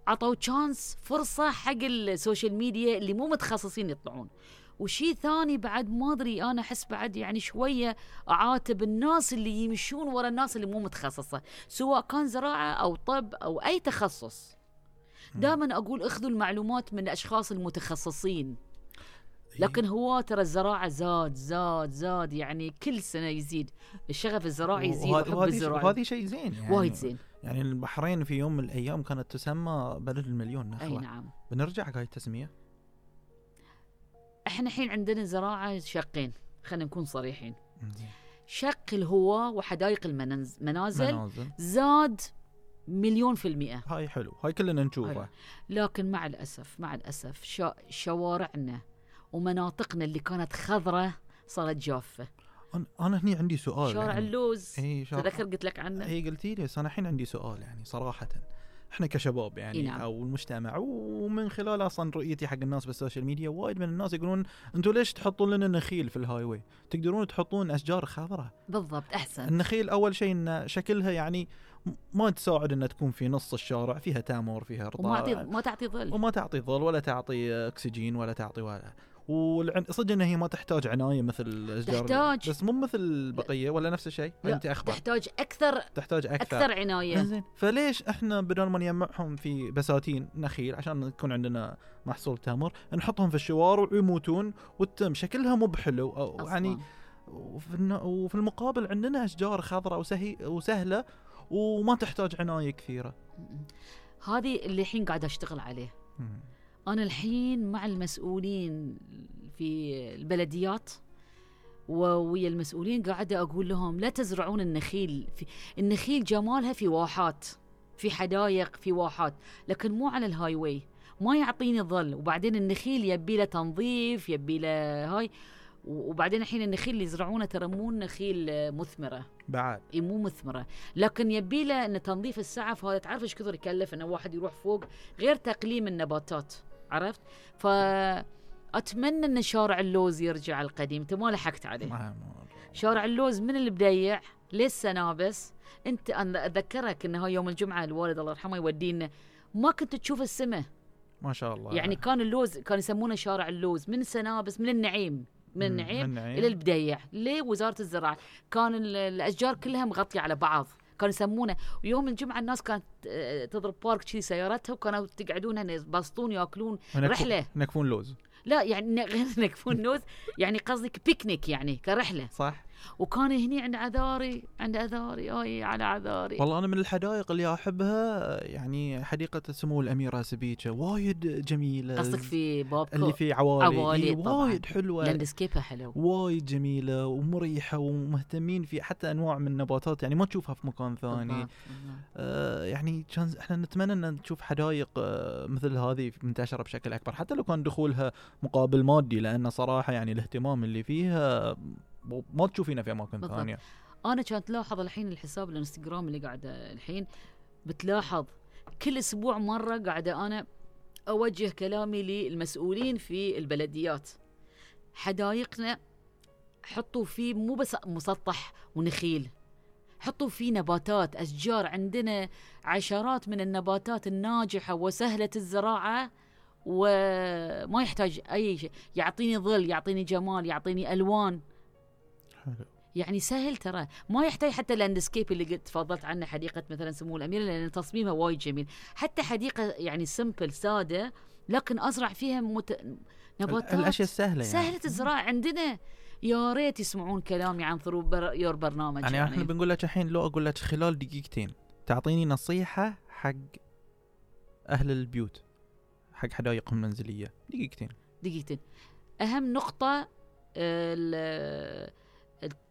S2: عطوا chance فرصة حق السوشيال ميديا اللي مو متخصصين يطلعون وشيء ثاني بعد ما أدري أنا أحس بعد يعني شوية أعاتب الناس اللي يمشون ورا الناس اللي مو متخصصة سواء كان زراعة أو طب أو أي تخصص دائما أقول أخذوا المعلومات من الأشخاص المتخصصين. لكن هو ترى الزراعة زاد زاد زاد يعني كل سنة يزيد. الشغف الزراعي يزيد وحب الزراعة.
S1: وهذه شيء زين يعني.
S2: وايد زين.
S1: يعني البحرين في يوم من الأيام كانت تسمى بلد المليون
S2: أي
S1: نخله
S2: نعم.
S1: بنرجع هاي التسمية؟
S2: إحنا الحين عندنا زراعة شقين خلينا نكون صريحين. شق الهواة وحدائق المنازل
S1: منازل.
S2: زاد مليون في المئة
S1: هاي حلو هاي كلنا نشوفه
S2: حلو. لكن مع الأسف مع الأسف شا شوارعنا ومناطقنا اللي كانت خضرة صارت جافة
S1: أنا أنا هني عندي سؤال
S2: شارع
S1: يعني.
S2: اللوز
S1: إي شارع
S2: تذكر قلت لك عنه
S1: إي قلتي لي بس أنا الحين عندي سؤال يعني صراحة إحنا كشباب يعني
S2: نعم.
S1: أو المجتمع ومن خلال أصلا رؤيتي حق الناس بالسوشيال ميديا وايد من الناس يقولون أنتم ليش تحطون لنا نخيل في ال highway؟ تقدرون تحطون أشجار خضراء.
S2: بالضبط أحسن
S1: النخيل أول شيء إن شكلها يعني ما تساعد إنها تكون في نص الشارع فيها تمر فيها
S2: وما تعطي ما تعطي ظل.
S1: وما تعطي ظل ولا تعطي أكسجين ولا تعطي ولا. والعن... صدق ان هي ما تحتاج عناية مثل الاشجار
S2: تحتاج.
S1: بس مو مثل البقية ولا نفس الشيء. أنت اخبر
S2: تحتاج أكثر
S1: تحتاج أكثر.
S2: أكثر عناية.
S1: زين فليش إحنا بدل ما نجمعهم في بساتين نخيل عشان يكون عندنا محصول تمر نحطهم في الشوارع ويموتون والتم شكلها مو بحلو.
S2: أو.
S1: يعني وفي المقابل عندنا أشجار خضراء وسهي وسهلة وما تحتاج عناية كثيرة.
S2: هذه اللي الحين قاعد أشتغل عليه. أنا الحين مع المسؤولين في البلديات وويا المسؤولين قاعدة أقول لهم لا تزرعون النخيل في النخيل جمالها في واحات في حدائق في واحات لكن مو على ال highway. ما يعطيني ظل. وبعدين النخيل يبي له تنظيف يبي له هاي. وبعدين الحين النخيل اللي يزرعونه ترى مو نخيل آه، مثمرة.
S1: بعد
S2: اي مو مثمرة. لكن يبي له إن تنظيف السعف هذا تعرف إيش كثر يكلف إنه واحد يروح فوق غير تقليم النباتات عرفت؟ ف أتمنى إن شارع اللوز يرجع القديم. أنت ما لحقت عليه
S1: ما-
S2: شارع اللوز من البديع للسنابس أنت أنا أذكرك إنه يوم الجمعة الوالد الله يرحمه يودينا. ما كنت تشوف السماء.
S1: ما شاء الله.
S2: يعني كان اللوز كانوا يسمونه شارع اللوز من سنابس من النعيم. من
S1: مم،
S2: النعيم
S1: من النعيم.
S2: إلى البديع ليه وزاره الزراعة. كان ال- الأشجار كلها مغطية على بعض كانوا يسمونه. ويوم الجمعة الناس كانت آه، تضرب بارك سيارتها وكانوا تقعدون هنا يبسطون
S1: يأكلون
S2: رحلة.
S1: نكفون لوز.
S2: لا يعني غير نكفون لوز يعني قصدك بيكنيك يعني كرحلة.
S1: صح.
S2: وكان هني عند عذاري عند عذاري اي على عذاري.
S1: والله أنا من الحدائق اللي أحبها يعني حديقة سمو الأميرة سبيكة وايد جميلة.
S2: قصدك في بابكو
S1: اللي في عوالي,
S2: عوالي طبعاً.
S1: وايد حلوة.
S2: landscape ها حلو.
S1: وايد جميلة ومريحة ومهتمين في حتى أنواع من النباتات يعني ما تشوفها في مكان ثاني. آه يعني كان إحنا نتمنى إن نشوف حدائق آه مثل هذه منتشرة بشكل أكبر حتى لو كان دخولها مقابل مادي لأن صراحة يعني الاهتمام اللي فيها ما تشوفينه في أماكن
S2: بالضبط.
S1: ثانية.
S2: أنا كانت تلاحظ الحين الحساب الإنستغرام اللي قاعدة الحين بتلاحظ كل أسبوع مرة قاعدة أنا أوجه كلامي للمسؤولين في البلديات. حدايقنا حطوا فيه مو بس مسطح ونخيل حطوا فيه نباتات. أشجار عندنا عشرات من النباتات الناجحة وسهلة الزراعة وما يحتاج أي شيء. يعطيني ظل يعطيني جمال يعطيني ألوان.
S1: حلو.
S2: يعني سهل ترى. ما يحتاج حتى اللاندسكيب اللي قلت تفضلت عنه حديقة مثلا سمو الأميرة لأن تصميمها وايد جميل. حتى حديقة يعني سمبل سادة لكن أزرع فيها مت... نباتات
S1: الأشياء السهله يعني.
S2: سهلة الزراعة عندنا. يا ريت يسمعون كلامي عن ثرو بر... يور برنامج
S1: يعني,
S2: يعني,
S1: إحنا بنقول لك الحين لو أقول لك خلال دقيقتين تعطيني نصيحة حق أهل البيوت حق حدائقهم المنزلية. دقيقتين.
S2: دقيقتين. أهم نقطة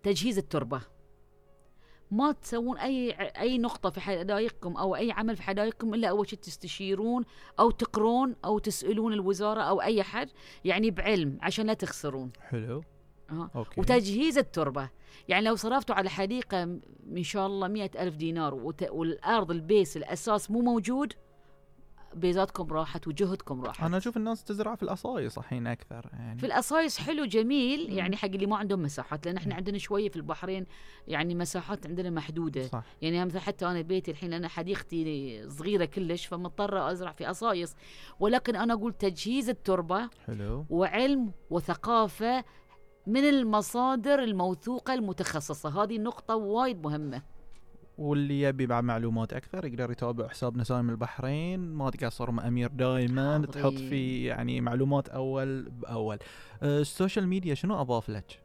S2: تجهيز التربة. ما تسوون أي أي نقطة في حدائقكم أو أي عمل في حدائقكم إلا أول شيء تستشيرون أو تقرون أو تسألون الوزارة أو أي حد يعني بعلم عشان لا تخسرون.
S1: حلو.
S2: أها.
S1: okay.
S2: وتجهيز التربة. يعني لو صرفتوا على حديقة م- إن شاء الله مئة ألف دينار وت... والأرض ال base الأساس مو موجود بيزاتكم راحت وجهدكم راحت.
S1: أنا أشوف الناس تزرع في الاصايص الحين أكثر يعني.
S2: في الاصايص حلو جميل يعني حق اللي ما عندهم مساحات لأن إحنا عندنا شوية في البحرين يعني مساحات عندنا محدودة.
S1: صح.
S2: يعني مثلا حتى أنا بيتي الحين أنا حديقتي صغيرة كلش فمضطرة أزرع في اصايص. ولكن أنا أقول تجهيز التربة
S1: حلو.
S2: وعلم وثقافة من المصادر الموثوقة المتخصصة. هذه نقطة وايد مهمة.
S1: واللي يبي بعد معلومات أكثر يقدر يتابع حساب نسايم البحرين ما تقصر مع أمير دائما. تحط في يعني معلومات أول بأول. أه، السوشيال ميديا شنو أضاف لك؟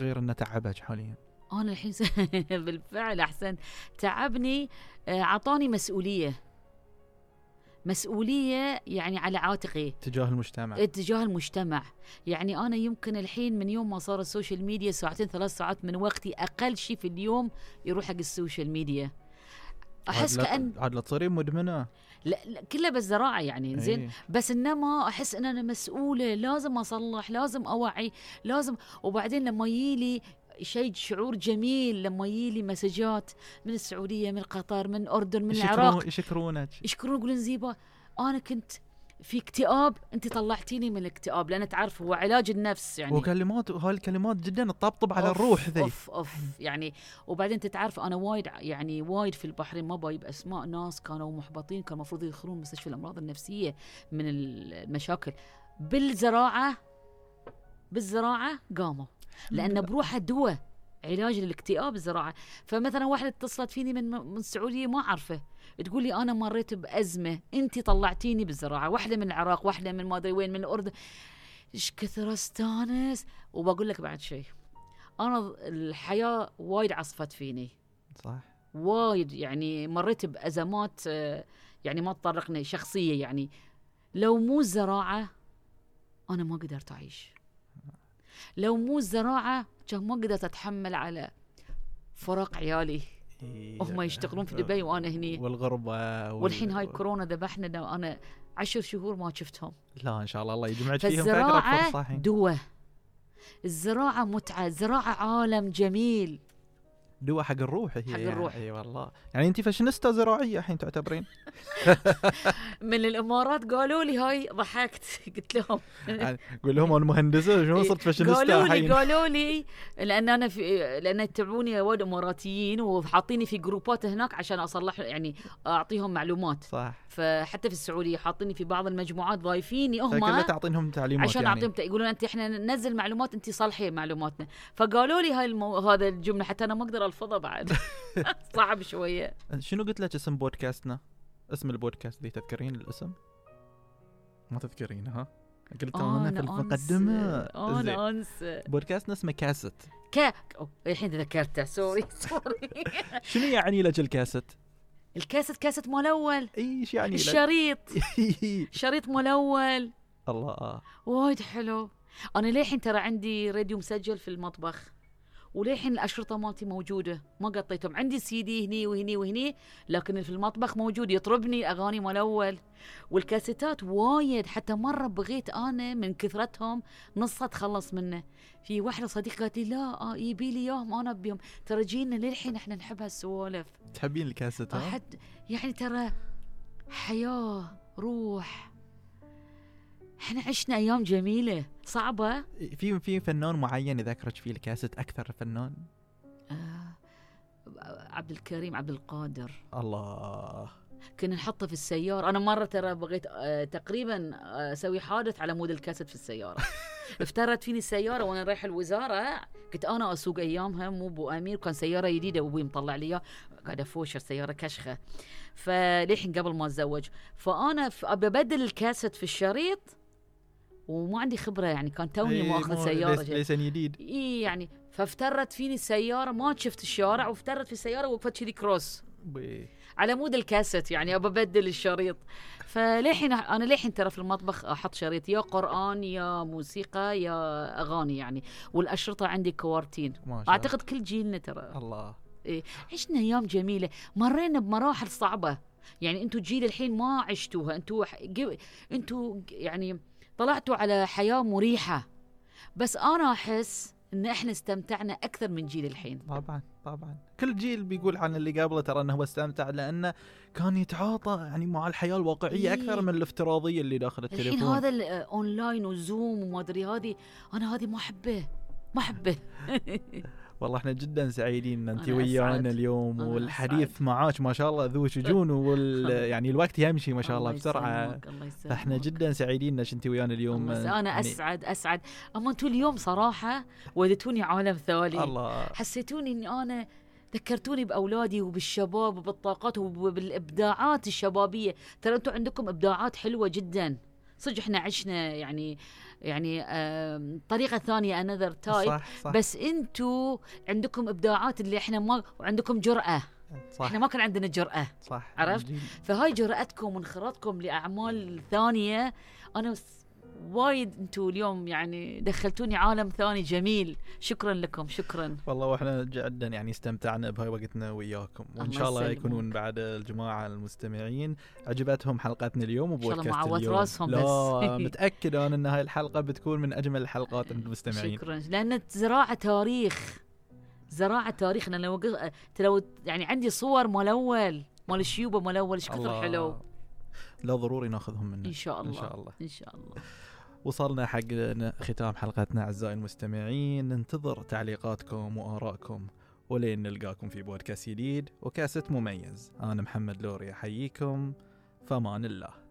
S1: غير إنه تعبك حاليا.
S2: أنا الحين بالفعل احسن تعبني آه، أعطاني مسؤولية. مسؤولية يعني على عاتقي.
S1: تجاه المجتمع.
S2: اتجاه المجتمع. يعني أنا يمكن الحين من يوم ما صار السوشيال ميديا ساعتين ثلاث ساعات من وقتي أقل شيء في اليوم يروح حق السوشيال ميديا. أحس
S1: عاد
S2: كان
S1: عاد لا تصيرين مدمنة.
S2: لا, لا كلها بس زراعة يعني زين؟
S1: إيه.
S2: بس إنما أحس إن أنا مسؤولة لازم أصلح لازم أوعي لازم وبعدين لما يجيلي شيء شعور جميل لما يجيلي مسجات من السعودية من قطر من الاردن من العراق.
S1: يشكرون- يشكرونك.
S2: يشكرون يقولون زيبا أنا كنت في اكتئاب أنت طلعتيني من الاكتئاب لأن تعرف هو علاج النفس يعني.
S1: وكلمات وهاي الكلمات جدا تطبطب على
S2: أوف،
S1: الروح ذي.
S2: أوف أوف يعني. وبعدين تتعرف أنا وايد يعني وايد في البحرين ما بايب أسماء ناس كانوا محبطين كان المفروض يدخلون مستشفى الأمراض النفسية من المشاكل. بالزراعه بالزراعة قاموا. لأن بروحها دواء علاج للاكتئاب الزراعه فمثلا واحدة اتصلت فيني من من السعودية ما أعرفه. تقول لي أنا مريت بأزمة انت طلعتيني بالزراعة. واحدة من العراق واحدة من ما أدري وين من الأردن. إيش كثر أستانس؟ وبقول لك بعد شيء. أنا الحياة وايد عصفت فيني.
S1: صح.
S2: وايد يعني مريت بأزمات آه، يعني ما تطرقني شخصية يعني. لو مو الزراعه أنا ما قدرت أعيش. لو مو الزراعة كان ما قدرت أتحمل على فراق عيالي.
S1: إيه.
S2: هم يشتغلون في دبي وأنا هني.
S1: والغربة وال-
S2: والحين هاي كورونا ذبحنا أنا عشر شهور ما شفتهم.
S1: لا إن شاء الله الله يجمعك فيهم. فالزراعة
S2: دواء الزراعة متعة الزراعه عالم جميل.
S1: دواء حق الروح هي
S2: حق
S1: يعني.
S2: الروح.
S1: إي والله. يعني انت فاشينيستا زراعية الحين تعتبرين.
S2: من الإمارات قالوا لي هاي ضحكت. قلت لهم.
S1: قول لهم أنا مهندسه شلون صرت فاشينيستا
S2: قالوا لي قالوا لي لأن أنا في لأن يتبعوني وايد إماراتيين وحاطيني في group ات هناك عشان أصلح يعني أعطيهم معلومات.
S1: صح.
S2: فحتى في السعودية حاطيني في بعض المجموعات ضايفيني هم
S1: فكلها تعطينهم تعليمات
S2: عشان
S1: يعني.
S2: أعطيهم يقولون أنت إحنا ننزل معلومات أنت صلحي معلوماتنا. فقالوا لي هاي المو... هذا الجملة حتى أنا ما أقدر الفظها بعد. صعب شوية.
S1: شنو قلت لك اسم بودكاستنا؟ اسم البودكاست ذي تذكرين الاسم؟ ما تذكرين ها؟ قلت أنا في
S2: المقدمة.
S1: أنا.
S2: أنسى.
S1: بودكاستنا اسمه كاسيت.
S2: أوه، الحين تذكرته. sorry sorry
S1: شنو يعني لك الكاسيت؟
S2: الكاسيت كاسيت مال أول.
S1: إيش يعني؟
S2: الشريط. شريط مال أول.
S1: الله.
S2: وايد حلو. أنا للحين ترى عندي راديو مسجل في المطبخ. وللحين الأشرطة مالتي موجودة. ما قطيتهم. عندي سي دي هني وهني وهني لكن في المطبخ موجود يطربني أغاني مال أول. والكاسيتات وايد. حتى مرة بغيت أنا من كثرتهم نصها تخلص منه. في واحدة صديقة قالت لي لا آه، يبي لي إياهم أنا ابيهم ترى جينا للحين إحنا نحب هالسوالف.
S1: تحبين الكاسيت ها؟
S2: أحد يعني ترى حياة روح. إحنا عشنا أيام جميلة. صعبة؟
S1: في في فنان معين يذكرك فيه الكاسيت أكثر فنان؟
S2: آه عبد الكريم عبد القادر.
S1: الله.
S2: كنا نحطه في السيارة. أنا مرة ترى بغيت آه تقريبا آه، أسوي حادث على مود الكاسيت في السيارة. افترت فيني السيارة وأنا رايح الوزارة. كنت أنا أسوق أيامها مو أبو أمير. كان سيارة جديدة وأبوي مطلع لي قاعد أفوش السيارة كشخة. فليحين قبل ما أتزوج. فأنا أبى أبدل الكاسيت في الشريط. وما عندي خبرة يعني كان توني
S1: إيه،
S2: ماخذ سيارة
S1: license- license جديد.
S2: اي يعني فافترت فيني السيارة ما شفت الشارع وافترت في السيارة وقفت كذي cross.
S1: بي-
S2: على مود الكاسيت يعني أبى أبدل الشريط. فليحين أنا ليحين ترى في المطبخ أحط شريط يا قرآن يا موسيقى يا أغاني يعني. والأشرطة عندي كوارتين.
S1: ما شاء
S2: أعتقد كل جيلنا ترى.
S1: الله.
S2: عشنا أيام جميلة. مرينا بمراحل صعبة. يعني أنتم جيل الحين ما عشتوها. أنتم أنتم يعني طلعتوا على حياة مريحة. بس أنا أحس إن إحنا استمتعنا أكثر من جيل الحين.
S1: طبعا طبعا. كل جيل بيقول عن اللي قبله ترى إنه هو استمتع لأنه كان يتعاطى يعني مع الحياة الواقعية
S2: إيه.
S1: أكثر من الافتراضية اللي داخل
S2: الحين
S1: التليفون.
S2: هذا ال online و Zoom وما أدري هذه أنا هذه ما أحبه ما أحبه.
S1: والله إحنا جدا سعيدين إن انت ويانا. اليوم والحديث. معاك ما شاء الله ذو شجون وال يعني الوقت يمشي ما شاء الله
S2: بسرعة.
S1: فإحنا جدا سعيدين إنك انت ويانا اليوم.
S2: أنا
S1: يعني
S2: أسعد أسعد أما أنتم اليوم صراحة وديتوني عالم ثاني
S1: الله
S2: حسيتوني إني أنا ذكرتوني بأولادي وبالشباب وبالطاقات وبالإبداعات الشبابية ترى أنتم عندكم إبداعات حلوة جدا صدق إحنا عشنا يعني يعني طريقة ثانية another type
S1: صح صح.
S2: بس أنتم عندكم ابداعات اللي إحنا ما وعندكم جرأة.
S1: صح.
S2: إحنا ما كان عندنا جرأة.
S1: صح.
S2: عرفت؟ فهاي جرأتكم وانخراطكم لأعمال ثانية. أنا س- وايد أنتم اليوم يعني دخلتوني عالم ثاني جميل. شكرا لكم شكرا.
S1: والله وإحنا جدا يعني استمتعنا بهاي وقتنا وياكم.
S2: وإن
S1: شاء الله. يكونون بعد الجماعة المستمعين. عجبتهم حلقتنا اليوم
S2: إن شاء الله
S1: وبودكاست
S2: معوت
S1: اليوم.
S2: راسهم
S1: لا
S2: بس.
S1: متأكد أنا إن هاي الحلقة بتكون من أجمل الحلقات عند المستمعين.
S2: شكرا. لأن زراعة تاريخ زراعة تاريخ أنا لو لو يعني عندي صور مال أول مال الشيوبه مال أول. إيش كثر. حلو.
S1: لا ضروري ناخذهم منك
S2: إن شاء الله
S1: إن شاء الله.
S2: إن شاء الله.
S1: وصلنا حق ختام حلقتنا أعزائي المستمعين. ننتظر تعليقاتكم وآرائكم ولين نلقاكم في بودكاست جديد وكاسة مميز. أنا محمد لوري أحييكم. فمان الله.